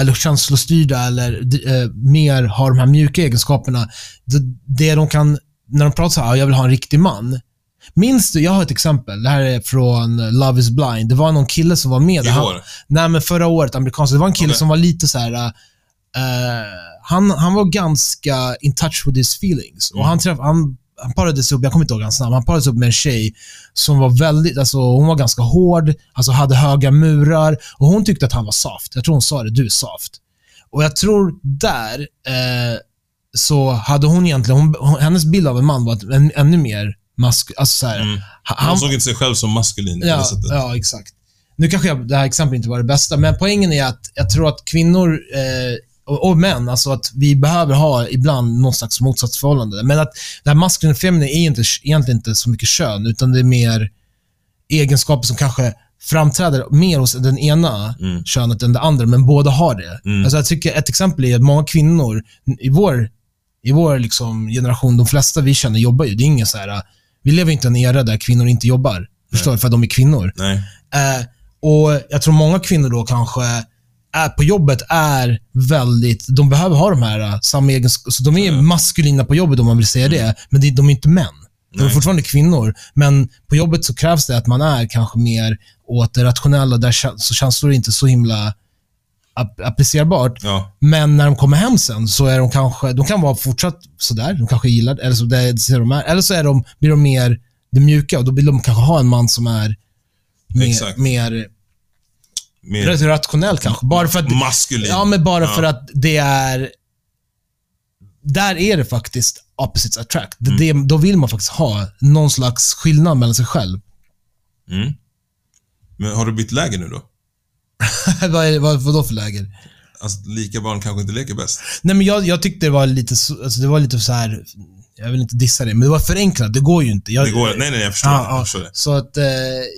eller känslostyrda, eller eh, mer har de här mjuka egenskaperna. Det, det de kan, när de pratar så här, "Ja, jag vill ha en riktig man. Minns du, jag har ett exempel. Det här är från Love is blind. Det var någon kille som var med.
I
Han-
år?
Nej, men förra året, amerikansk. Det var en kille
Okej.
som var lite så här. eh, han, han var ganska in touch with his feelings. Och han, träff, han, han parades upp, jag kommer inte ihåg hans namn, han parades upp med en tjej som var väldigt, alltså hon var ganska hård, alltså hade höga murar och hon tyckte att han var soft. Jag tror hon sa det, du är soft. Och jag tror där eh, så hade hon egentligen, hon, hon, hennes bild av en man var att en, ännu mer mask, alltså så här,
Mm.
han,
Han såg inte sig själv som maskulin på det
Ja,
sättet.
ja, exakt. Nu kanske jag, det här exemplet inte var det bästa, men poängen är att jag tror att kvinnor eh, och, och män, alltså att vi behöver ha ibland någon slags motsatsförhållande. Men att det här maskulina och feminina är inte, egentligen inte så mycket kön, utan det är mer egenskaper som kanske framträder mer hos den ena
Mm.
könet än det andra, men båda har det.
Mm.
Alltså jag tycker ett exempel är att många kvinnor i vår, i vår liksom generation, de flesta vi känner jobbar ju. Det är ingen så här, vi lever inte i en era där kvinnor inte jobbar. Förstår du? För att de är kvinnor. Eh, och Jag tror många kvinnor då kanske är på jobbet är väldigt, de behöver ha de här uh, samma egenskaper. Så de är maskulina på jobbet om man vill säga det, men det, de är inte män. De är
Nej.
fortfarande kvinnor, men på jobbet så krävs det att man är kanske mer åt det rationella, där så känslor är inte så himla ap- applicerbart.
Ja.
Men när de kommer hem sen så är de kanske, de kan vara fortsatt sådär, de kanske gillar eller så det ser de är, eller så är de, blir de mer det mjuka och då vill de kanske ha en man som är mer, mer
Mer
rätt rationell kanske. Bara för att,
maskulin.
ja, men bara
Ja.
för att det är, där är det faktiskt opposites attract.
Mm.
det, då vill man faktiskt ha någon slags skillnad mellan sig själv.
Mm. Men har du bytt läger nu då? (laughs)
vad, är, vad, vad då för läger?
Alltså, lika barn kanske inte leker bäst.
Nej, men jag, jag tyckte det var lite, så- alltså det var lite så här. Jag vill inte dissa det, men det var förenklat. Det går ju inte. Jag,
Det går, nej, nej, jag förstår.
Ja,
jag
ja.
förstår det.
Så att eh,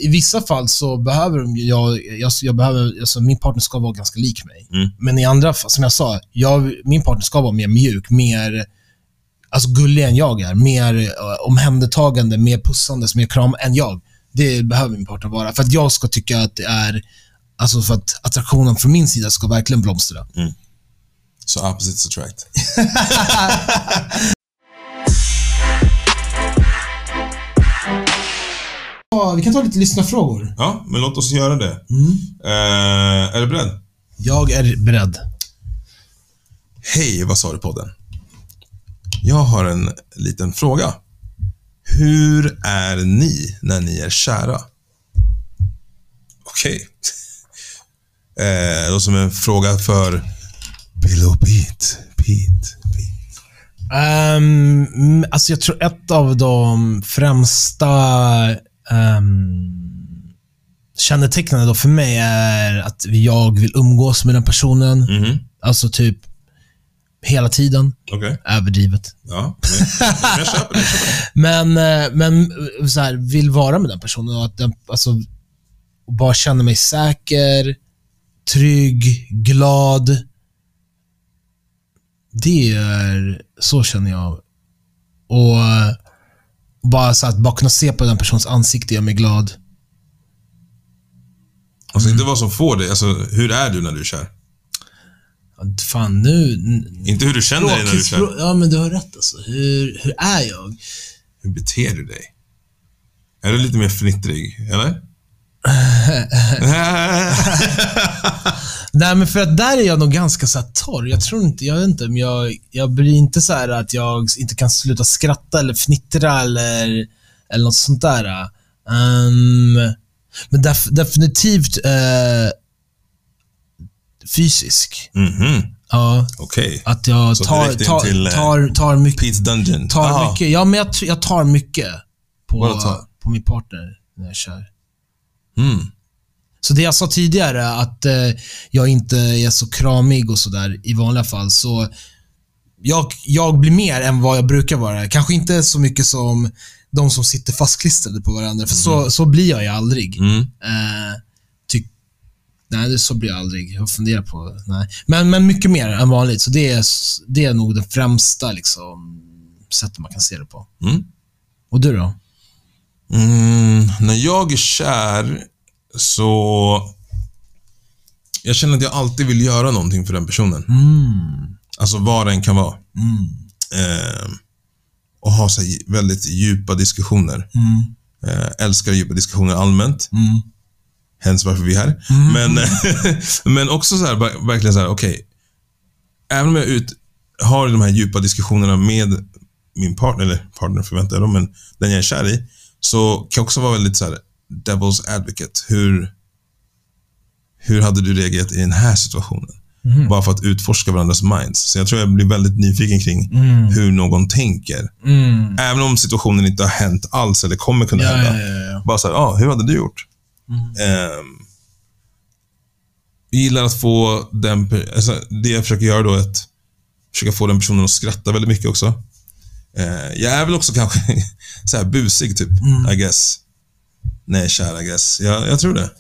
i vissa fall så behöver de, jag, jag, jag behöver, alltså min partner ska vara ganska lik mig.
Mm.
Men i andra fall, som jag sa, jag, min partner ska vara mer mjuk, mer alltså gullig än jag är. Mer eh, omhändertagande, mer pussandes, mer kram än jag. Det behöver min partner vara. För att jag ska tycka att det är, alltså för att attraktionen från min sida ska verkligen blomstra.
Så opposites attract. (laughs)
vi kan ta lite lyssnarfrågor.
Ja, men låt oss göra det. Eh, är du beredd?
Jag är beredd.
Hej, vad sa du podden? Jag har en liten fråga. Hur är ni när ni är kära? Okej. (laughs) Eh, då som en fråga för Bill och Pete. Pete, Pete.
Um, mm, alltså jag tror ett av de främsta um, kännetecknen då för mig är att jag vill umgås med den personen.
Mhm.
Alltså typ hela tiden.
Okej.
Överdrivet.
Ja, men, men jag köper det. (laughs)
Men, eh, men eh, så här, vill vara med den personen och att den, alltså, och bara känna mig säker, trygg, glad. Det är, så känner jag. Och eh, bara så att bara kunna se på den personens ansikte gör mig glad.
Alltså inte vad som får dig. Alltså, hur är du när du är kär?
Fan, nu...
Inte hur du känner dig när du är kär.
Ja, men du har rätt alltså. Hur, hur är jag?
Hur beter du dig? Är du lite mer fnittrig, eller? (laughs)
Nej, men för att där är jag nog ganska så torr. Jag tror inte, jag vet inte, men jag, jag blir inte så här att jag inte kan sluta skratta eller fnittra eller, eller något sånt där. Ehm, men def, definitivt eh, fysisk.
Mhm,
Ja,
okej.
att jag
Så
tar, tar,
till, eh,
tar, tar mycket.
Pete's Dungeon.
Tar
Ah,
mycket. Ja, men jag, jag tar mycket på, på min partner när jag kör.
Mm.
Så det jag sa tidigare, att eh, jag inte är så kramig och sådär i vanliga fall, så jag, jag blir mer än vad jag brukar vara. Kanske inte så mycket som de som sitter fastklistrade på varandra, för så, så blir jag ju aldrig.
Mm.
Eh, ty, nej, det, så blir jag aldrig. Jag funderar på... Nej. Men, men mycket mer än vanligt, så det är, det är nog det främsta liksom, sättet man kan se det på.
Mm.
Och du då?
Mm, när jag är kär så... Jag känner att jag alltid vill göra någonting för den personen.
Mm.
Alltså vad det än kan vara.
Mm.
Eh, och ha så väldigt djupa diskussioner.
Mm.
Eh, älskar djupa diskussioner allmänt.
Mm.
Hens varför vi är här. Men, (laughs) men också så här, ver- verkligen så här, okej. även om jag ut, har de här djupa diskussionerna med min partner, eller partner förväntar jag då, men den jag är kär i, så kan jag också vara väldigt så här, devil's advocate. Hur, hur hade du reagerat i den här situationen? Bara för att utforska varandras minds. Så jag tror jag blir väldigt nyfiken kring hur någon tänker.
Mm.
Även om situationen inte har hänt alls eller kommer kunna
Ja,
hända.
ja, ja.
Bara så här, ah, hur hade du gjort? Ehm, jag gillar att få den... Alltså, det jag försöker göra då är att försöka få den personen att skratta väldigt mycket också. Eh, jag är väl också kanske (laughs) så här busig, typ. I guess. Är kär, I guess. Jag, jag tror det.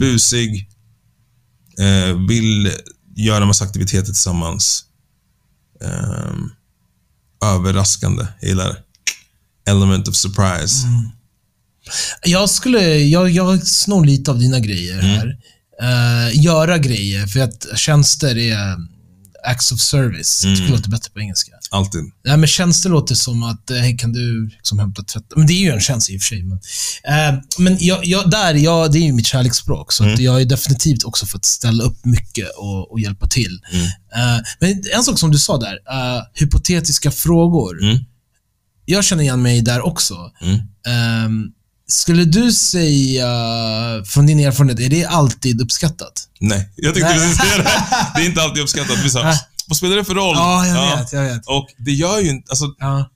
busig, eh, vill göra massa aktiviteter tillsammans. Ehm, överraskande. Jag gillar element of surprise.
Jag skulle, jag, jag snor lite av dina grejer
Mm.
här. Eh, göra grejer, för att tjänster är acts of service.
Mm.
Det låter bättre på engelska.
Alltid.
Nej, men tjänster låter som att, eh, hej, kan du liksom hämta tvätt? Men det är ju en tjänst i och för sig. Men, eh, men jag, jag, där, jag, det är ju mitt kärleksspråk, så att
Mm.
jag är definitivt också fått ställa upp mycket och, och hjälpa till.
Mm.
Eh, men en sak som du sa där, eh, hypotetiska frågor.
Mm.
Jag känner igen mig där också.
Mm.
Skulle du säga, från din erfarenhet, är det alltid uppskattat?
Nej, jag tänkte precis det. (laughs) Det är inte alltid uppskattat. Vi sa, vad spelar det för roll?
Ja, jag vet. Jag vet.
Och det gör ju inte, alltså,
Ja.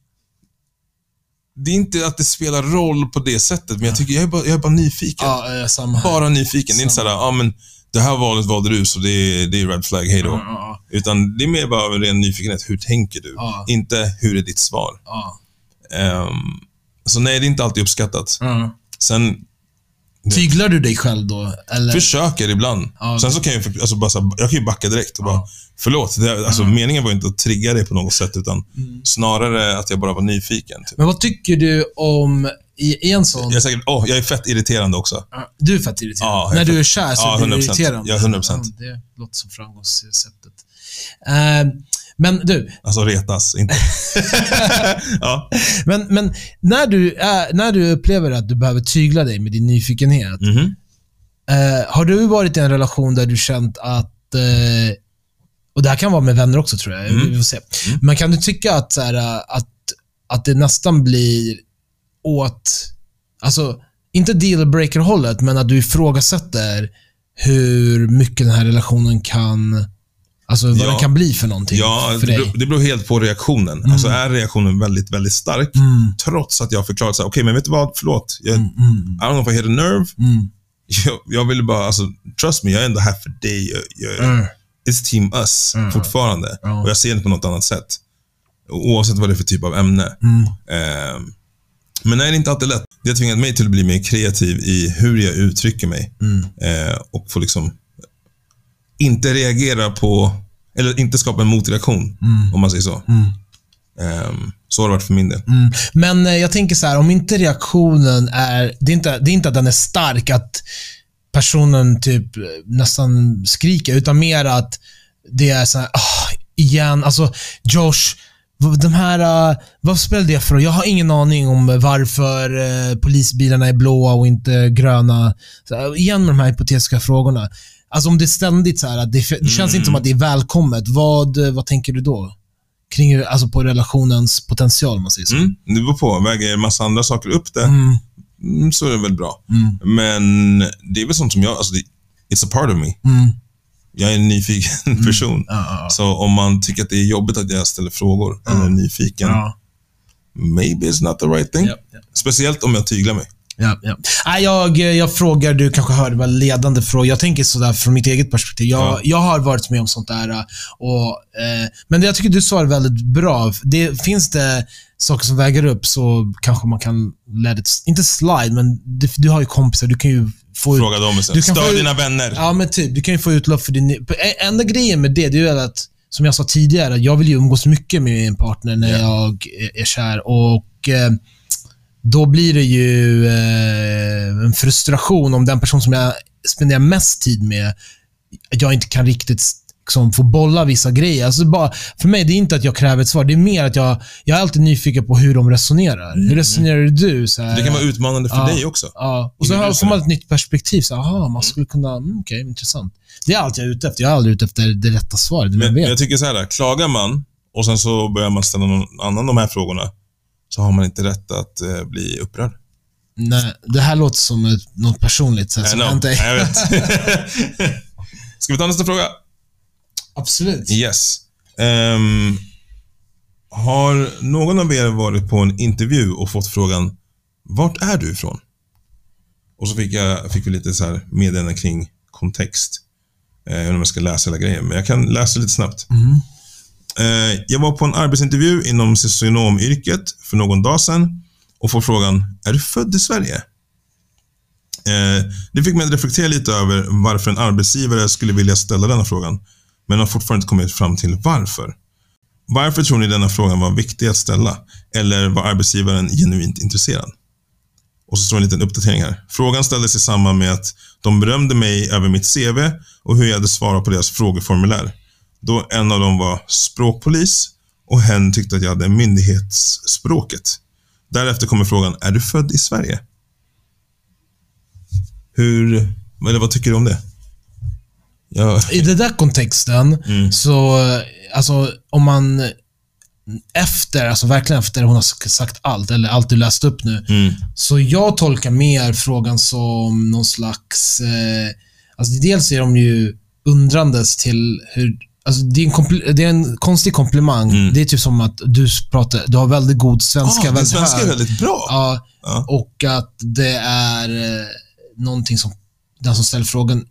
det är inte att det spelar roll på det sättet, men jag tycker, jag är bara, jag är bara nyfiken.
Ja, samma här.
Bara nyfiken. Det är inte såhär, ja men, det här valet valde du, så det är, det är red flag, hej då.
Ja, ja,
Utan det är mer bara ren nyfikenhet. Hur tänker du?
Ja.
Inte, hur är ditt svar?
ja,
Ehm, så nej, det är inte alltid uppskattat.
ja.
Sen
Tyglar du dig själv då? Eller?
försöker ibland.
Ja.
Sen så kan jag, alltså, bara, här, jag kan ju backa direkt och bara, förlåt. Det, alltså, Meningen var inte att trigga dig på något sätt, utan
Mm.
snarare att jag bara var nyfiken. Typ.
Men vad tycker du om, i en sån...
Jag är, säkert, åh, jag är fett irriterande också.
Du är fett irriterande.
Ja,
När du
fett-
är kär så
Ja,
blir du
100%.
irriterande.
Ja, 100%.
Ja, det låter som framgångsreceptet. Eh, men du,
Alltså retas, inte... (laughs) ja.
men, men när, du är, när du upplever att du behöver tygla dig med din nyfikenhet,
Mhm.
eh, har du varit i en relation där du känt att eh, och det här kan vara med vänner också tror jag.
Mm.
Vi får se. Men kan du tycka att, så här, att, att det nästan blir åt, alltså, inte dealbreaker-hållet, men att du ifrågasätter hur mycket den här relationen kan, alltså vad
Ja.
den kan bli för någonting
Ja,
för
det beror, det beror helt på reaktionen. Alltså är reaktionen väldigt, väldigt stark,
Mm,
trots att jag har förklarat så här, okej, men vet du vad? Förlåt. Jag,
mm, mm,
I don't know if I hit a nerve.
mm,
Jag, jag ville bara, alltså, trust me, jag är ändå här för dig. Jag, jag,
mm.
It's team us
Mm.
fortfarande. Och jag ser det på något annat sätt. Oavsett vad det är för typ av ämne.
Mm.
Ehm, men nej, det är inte alltid lätt. Det har tvingat mig till att bli mer kreativ i hur jag uttrycker mig.
Mm.
Eh, och få liksom inte reagera på, eller inte skapa en motreaktion,
Mm.
om man säger så.
Mm.
Ehm, så har det varit för min del.
Mm. Men eh, jag tänker så här, om inte reaktionen är, det är inte, det är inte att den är stark, att personen typ eh, nästan skriker, utan mer att det är så här, "Ah, igen, alltså Josh, de här, uh, vad spelar det för? Jag har ingen aning om varför eh, polisbilarna är blåa och inte gröna. Så, här, igen med de här hypotetiska frågorna. Alltså om det är ständigt så här, att det, det känns inte som att det är välkommet. Vad, eh, vad tänker du då? Kring, alltså på relationens potential, man säger så.
Mm, det beror på. Väger en massa andra saker upp det,
Mm,
mm, så är det väl bra.
mm,
Men det är väl sånt som jag, alltså det, it's a part of me.
mm.
Jag är en nyfiken person.
Ja, ja,
Så om man tycker att det är jobbigt att jag ställer frågor eller är nyfiken,
ja.
maybe it's not the right thing. Speciellt om jag tyglar mig.
Ja, ja. Nej, jag, jag frågar, du kanske hör, det var ledande frågor. Jag tänker sådär från mitt eget perspektiv. Jag,
Ja.
jag har varit med om sånt där. Och, eh, men jag tycker du svarar väldigt bra. Det, finns det saker som väger upp så kanske man kan let it, inte slide, men du, du har ju kompisar. Du kan ju få ut,
Fråga dem
Du
istället.
kan ut-
dina vänner.
Ja, men typ. Du kan ju få utlopp för din... Enda grejen med det, det är ju att, som jag sa tidigare, jag vill ju umgås mycket med en partner när
Ja.
jag är, är kär. Och eh, då blir det ju eh, en frustration om den person som jag spenderar mest tid med, jag inte kan riktigt liksom, få bolla vissa grejer. Alltså bara, för mig, det är inte att jag kräver ett svar. Det är mer att jag, jag är alltid nyfiken på hur de resonerar. Hur resonerar du? Så här,
Mm. Det kan vara utmanande för
Ja.
dig också.
Ja, och så har- man ett nytt perspektiv. Så, aha, man skulle kunna... Mm, Okej, intressant. Det är allt jag är ute efter. Jag är aldrig ute efter det rätta svaret. Men jag vet.
jag tycker så här, klagar man och sen så börjar man ställa någon annan de här frågorna, så har man inte rätt att eh, bli upprörd.
Nej, det här låter som ett, något personligt. Så här, som hänt dig.
Jag vet. (laughs) (laughs) Ska vi ta nästa fråga?
Absolut.
Yes. Ehm, har någon av er varit på en intervju och fått frågan Vart är du ifrån? Och så fick, jag, fick vi lite så här meddelande kring kontext. Eh, Jag vet inte om jag ska läsa hela grejen, men jag kan läsa lite snabbt.
Mm.
Eh, jag var på en arbetsintervju inom socionomyrket för någon dag sedan och får frågan Är du född i Sverige? Eh, det fick mig att reflektera lite över varför en arbetsgivare skulle vilja ställa denna frågan, men har fortfarande inte kommit fram till varför. Varför tror ni denna frågan var viktig att ställa? Eller var arbetsgivaren genuint intresserad? Och så står en liten uppdatering här. Frågan ställdes i samband med att de berömde mig över mitt CV och hur jag hade svarat på deras frågeformulär. Då en av dem var språkpolis och hen tyckte att jag hade myndighetsspråket. Därefter kommer frågan, är du född i Sverige? Hur, eller vad tycker du om det? Ja,
I den där kontexten,
Mm.
så, alltså om man efter, alltså verkligen efter hon har sagt allt, eller allt du läst upp nu,
mm,
så jag tolkar mer frågan som någon slags... Eh, alltså dels är de ju undrandes till hur... Alltså det, är en kompl- det är en konstig komplimang.
Mm.
Det är typ som att du pratar, du har väldigt god svenska.
ah,
väldigt
svenska är väldigt bra.
Ja,
Ja.
och att det är eh, någonting som den som ställer frågan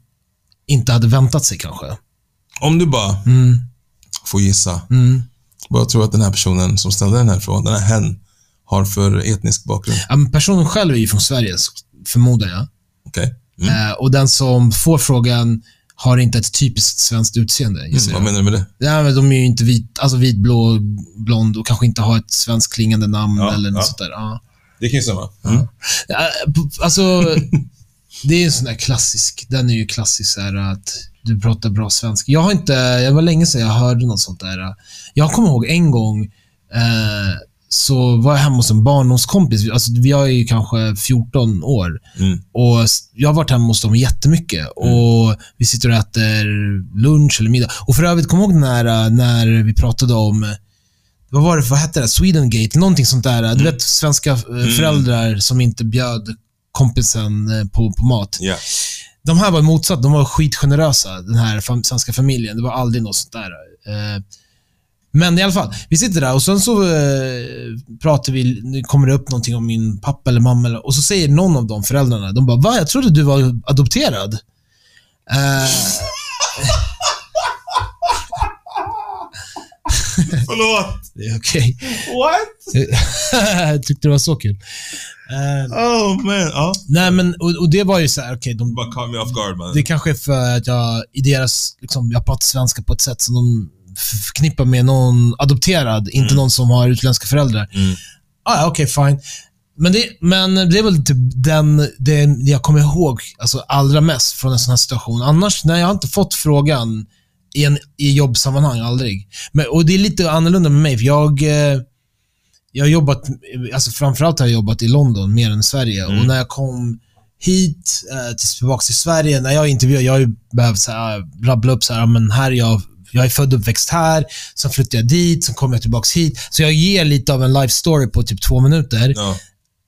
inte hade väntat sig kanske.
Om du bara
Mm,
får gissa,
mm.
vad tror du att den här personen som ställde den här frågan, den här hen, har för etnisk bakgrund?
Ja, personen själv är ju från Sverige, förmodar jag.
Okej? Mm.
Eh, och den som får frågan har inte ett typiskt svenskt utseende.
Mm, vad menar du med det?
Ja, men de är ju inte vit, alltså vit, blå, blond och kanske inte har ett svenskt klingande namn
Ja,
eller något
ja.
sånt där. Ja.
Det kan ju stämma. Mm.
Ja, Alltså, det är en sån där klassisk, den är ju klassisk så här att du pratar bra svenska. Jag har inte, det var länge sedan jag hörde något sånt där. Jag kommer ihåg en gång, eh, så var jag hemma hos en barndomskompis. Alltså, jag är ju kanske 14 år.
Mm.
Och jag har varit hemma hos dem jättemycket. Och Vi sitter och äter lunch eller middag. Och för övrigt, kom ihåg när, när vi pratade om, vad var det, vad hette det? Swedengate? Någonting sånt där. Du vet, svenska äh, föräldrar som inte bjöd kompisen äh, på, på mat.
Ja.
De här var motsatt. De var skitgenerösa, den här fam svenska familjen. Det var aldrig något sånt där. Eh, Men i alla fall, vi sitter där och sen så eh, pratar vi, nu kommer det upp någonting om min pappa eller mamma eller, och så säger någon av de föräldrarna, de bara Va? Jag trodde du var adopterad. Eh, (laughs)
Förlåt!
det är okej.
What? (laughs)
jag tyckte det var så kul. Eh,
Oh man. Ja.
nej, men och, och det var ju så här, okej, de,
Bara caught me off guard man.
Det kanske är för att jag i deras, liksom, jag pratar svenska på ett sätt som de förknippar med någon adopterad, inte någon som har utländska föräldrar.
Mm.
Ah, okej, fine. Men det, men det är väl typ den, det jag kommer ihåg alltså allra mest från en sån här situation. Annars, nej, jag har inte fått frågan i, en, i jobbsammanhang, aldrig. Men, och det är lite annorlunda med mig, för jag, eh, jag har jobbat, alltså framförallt har jag jobbat i London mer än i Sverige.
Mm.
Och när jag kom hit, eh, till, tillbaka till Sverige, när jag intervjuar, jag har ju behövt så här, rabbla upp så här, men här är jag, jag är född och uppväxt här, sen flyttade jag dit, sen kom jag tillbaka hit. Så jag ger lite av en life story på typ två minuter.
Ja.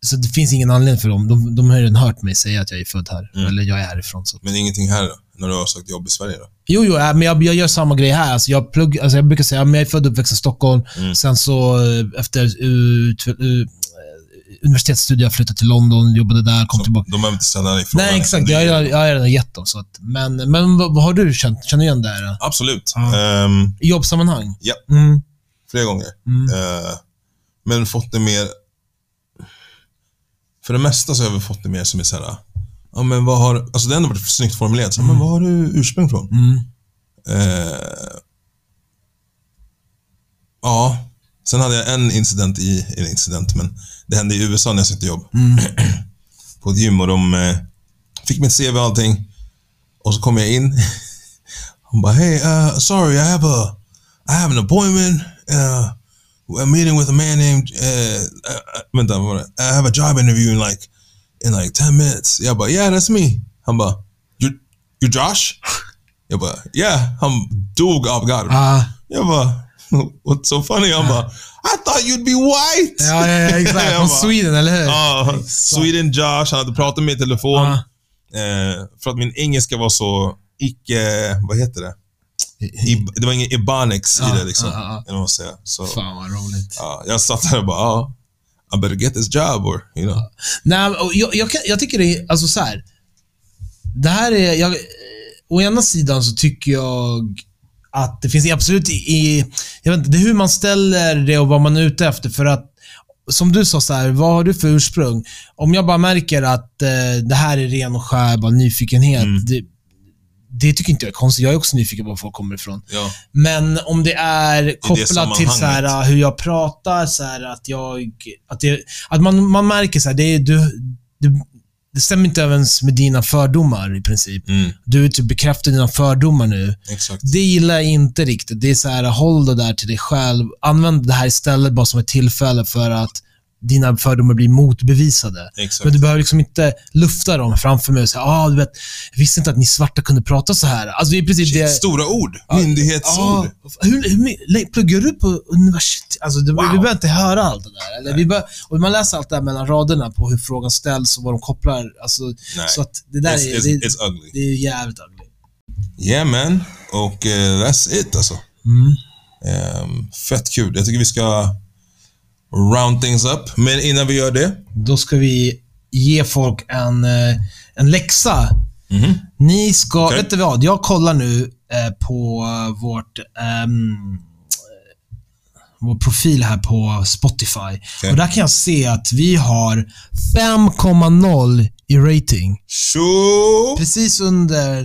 Så det finns ingen anledning för dem. De, de har redan hört mig säga att jag är född här.
Mm.
Eller jag är härifrån. Så.
Men ingenting här då? När du har sökt jobb i Sverige då?
Jo, jo, äh, men jag, jag gör samma grej här. Alltså jag, plugg, alltså jag brukar säga att jag är född och uppväxt i Stockholm.
Mm.
Sen så eh, efter ut, ut, universitetsstudier jag flyttade till London, jobbade där, kom
Så
tillbaka.
De behöver inte ställa dig frågan.
Nej, exakt. Jag, jag, jag har redan gett dem. Så att, men men vad, vad har du känt? Känner du igen det här?
Absolut.
Ja.
Ehm,
I jobbsammanhang?
Ja.
Mm.
flera gånger.
Mm.
Eh, men fått det mer... För det mesta så har vi fått det mer som är såhär, ja men vad har... Alltså det har ändå varit snyggt formulerat. Så, Men vad har du ursprung från?
Mm.
Eh, ja. Sen hade jag en incident i, eller incident, men det hände i USA när jag sökte jobb.
Mm. (clears throat)
På ett gym och de eh, fick mitt CV och allting. Och så kom jag in. (laughs) Hon bara, hey, uh, sorry, I have a, I have an appointment. Uh, a meeting with a man named, uh, uh, vänta, vad var det? I have a job interview in like, in like 10 minutes. Jag bara, yeah, that's me. Han bara, you, you Josh? (laughs) Jag bara, yeah. Han dog av garv.
Ah,
Jag bara, (laughs) what's so funny? Han bara, I thought you'd be white.
ja, ja, ja, exakt. (laughs) Från Sweden, eller hur?
Ja, Sweden Josh, han hade pratat med mig i telefon.
Ah.
Eh, för att min engelska var så icke, vad heter det? I, det var ingen ebonics
Ja,
i det liksom. Eller vad man säger. Så,
Fan vad roligt.
ja, jag satt där och bara, ja, I better get this job or, you know.
Nej, jag, jag, jag tycker det är, alltså så här. Det här är, jag, å ena sidan så tycker jag att det finns absolut i, i, jag vet inte, det är hur man ställer det och vad man är ute efter för att som du sa, så här, vad har du för ursprung? Om jag bara märker att eh, det här är ren och skär bara nyfikenhet,
Mm.
det, det tycker inte jag är konstigt. Jag är också nyfiken på var folk kommer ifrån.
Ja.
Men om det är kopplat till så här,
sammanhanget.
hur jag pratar, så här, att jag... Att, det, att man, man märker så här, det, är, du, du, det stämmer inte överens med dina fördomar i princip.
Mm,
Du typ bekräftar dina fördomar nu.
exakt.
Det gillar jag inte riktigt. Det är så här, håll det där till dig själv. Använd det här istället bara som ett tillfälle för att dina fördomar blir motbevisade.
Exakt.
Men du behöver liksom inte lufta dem framför mig och säga ah, du vet, jag visste inte att ni svarta kunde prata så här. Alltså det är precis det...
Stora ord.
Ja,
Myndighetsord.
hur, hur, my- pluggar du på universitet? Alltså, det, Vi behöver inte höra allt det där. Eller? Vi bör, och man läser allt det där mellan raderna på hur frågan ställs och vad de kopplar. Alltså,
Nej.
så att det där
It's,
är,
it's,
det,
it's ugly.
det är jävligt ugly.
Yeah man. Och eh, that's it alltså.
Mm.
Ehm, fett kul. Jag tycker vi ska round things up. Men innan vi gör det.
Då ska vi ge folk en, eh, en läxa.
Mhm.
Ni ska,
Okej.
vet du vad? Jag kollar nu eh, på vårt ehm, vår profil här på Spotify. Och där kan jag se att vi har 5,0 i rating.
Tjo!
Precis under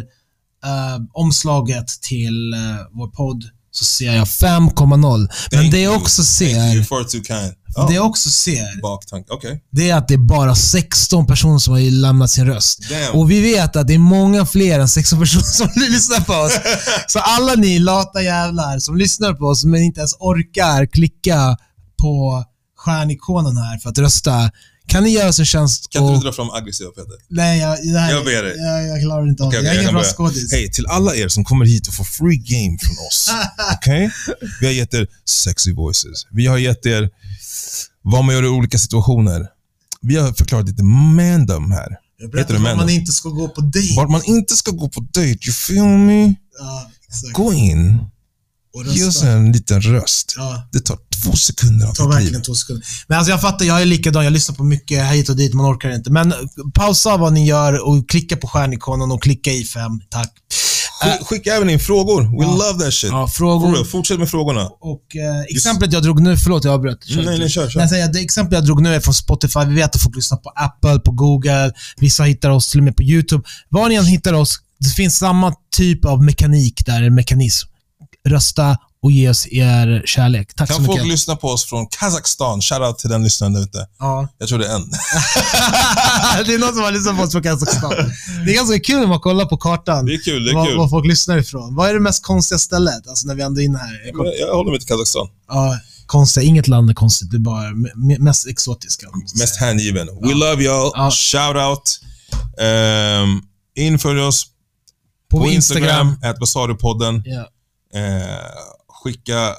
eh, omslaget till eh, vår podd så ser jag 5,0 Men det jag också ser.
Oh,
det jag också ser.
Okej.
det är att det är bara 16 personer som har lämnat sin röst.
Damn.
Och vi vet att det är många fler än 16 personer som (laughs) lyssnar på oss. (laughs) Så alla ni lata jävlar som lyssnar på oss men inte ens orkar klicka på stjärnikonen här för att rösta. Kan ni göra oss en tjänst
Kan inte
och...
du dra fram aggressiva Peter?
Nej, jag, det här,
Jag ber dig.
Jag, jag klarar inte av det.
Okej,
Jag är ingen bra skådis.
Hej, till alla er som kommer hit och får free game från oss. (laughs) Okej? Vi har gett er sexy voices. Vi har gett er vad man gör i olika situationer. Vi har förklarat lite mandom här.
Jag
Heter det mandom?
man inte ska gå på dejt.
Vart man inte ska gå på dejt, you feel me?
Ja, exakt.
Gå in,
Och
ge oss
rösta.
en liten röst.
Ja.
Det tar två sekunder av
tar
ditt
verkligen
liv.
två sekunder. Men alltså jag fattar, jag är likadan. Jag lyssnar på mycket hit och dit, man orkar inte. Men eh, pausa vad ni gör och klicka på stjärnikonen och klicka i fem. Tack.
Skick, skicka även in frågor. We
Ja.
love that shit.
Ja, frågor.
Fortsätt med frågorna.
Och eh, exemplet jag drog nu, förlåt jag avbröt. Kör.
Nej, nej, kör, kör.
Säger, det exempel jag drog nu är från Spotify. Vi vet att folk lyssnar på Apple, på Google. Vissa hittar oss till och med på YouTube. Var ni än hittar oss, det finns samma typ av mekanik där, mekanism. Rösta och ge oss er kärlek. Tack så
Kan folk
mycket.
lyssna på oss från Kazakstan? Shoutout till den lyssnaren där ute.
Ja.
Jag tror det är en. (laughs)
det är någon som har lyssnat på oss från Kazakstan. Det är ganska kul när man kollar på kartan.
Det är kul, det är
var,
kul.
var folk lyssnar ifrån. Vad är det mest konstiga stället? Alltså när vi ändå är inne här. Jag
Men Jag håller mig till Kazakstan.
ja, konstiga. Inget land är konstigt. Det är bara me- mest exotiska. jag
Mest hängiven. We love y'all.
Ja.
Shout out. Um, in följ oss
På,
på
Instagram.
Instagram, at Basarupodden.
Ja.
Eh, skicka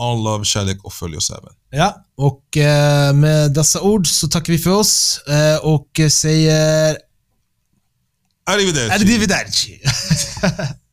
all love, kärlek och följ oss även.
ja, och eh, med dessa ord så tackar vi för oss eh, och säger
Arrivederci.
arrivederci. (laughs)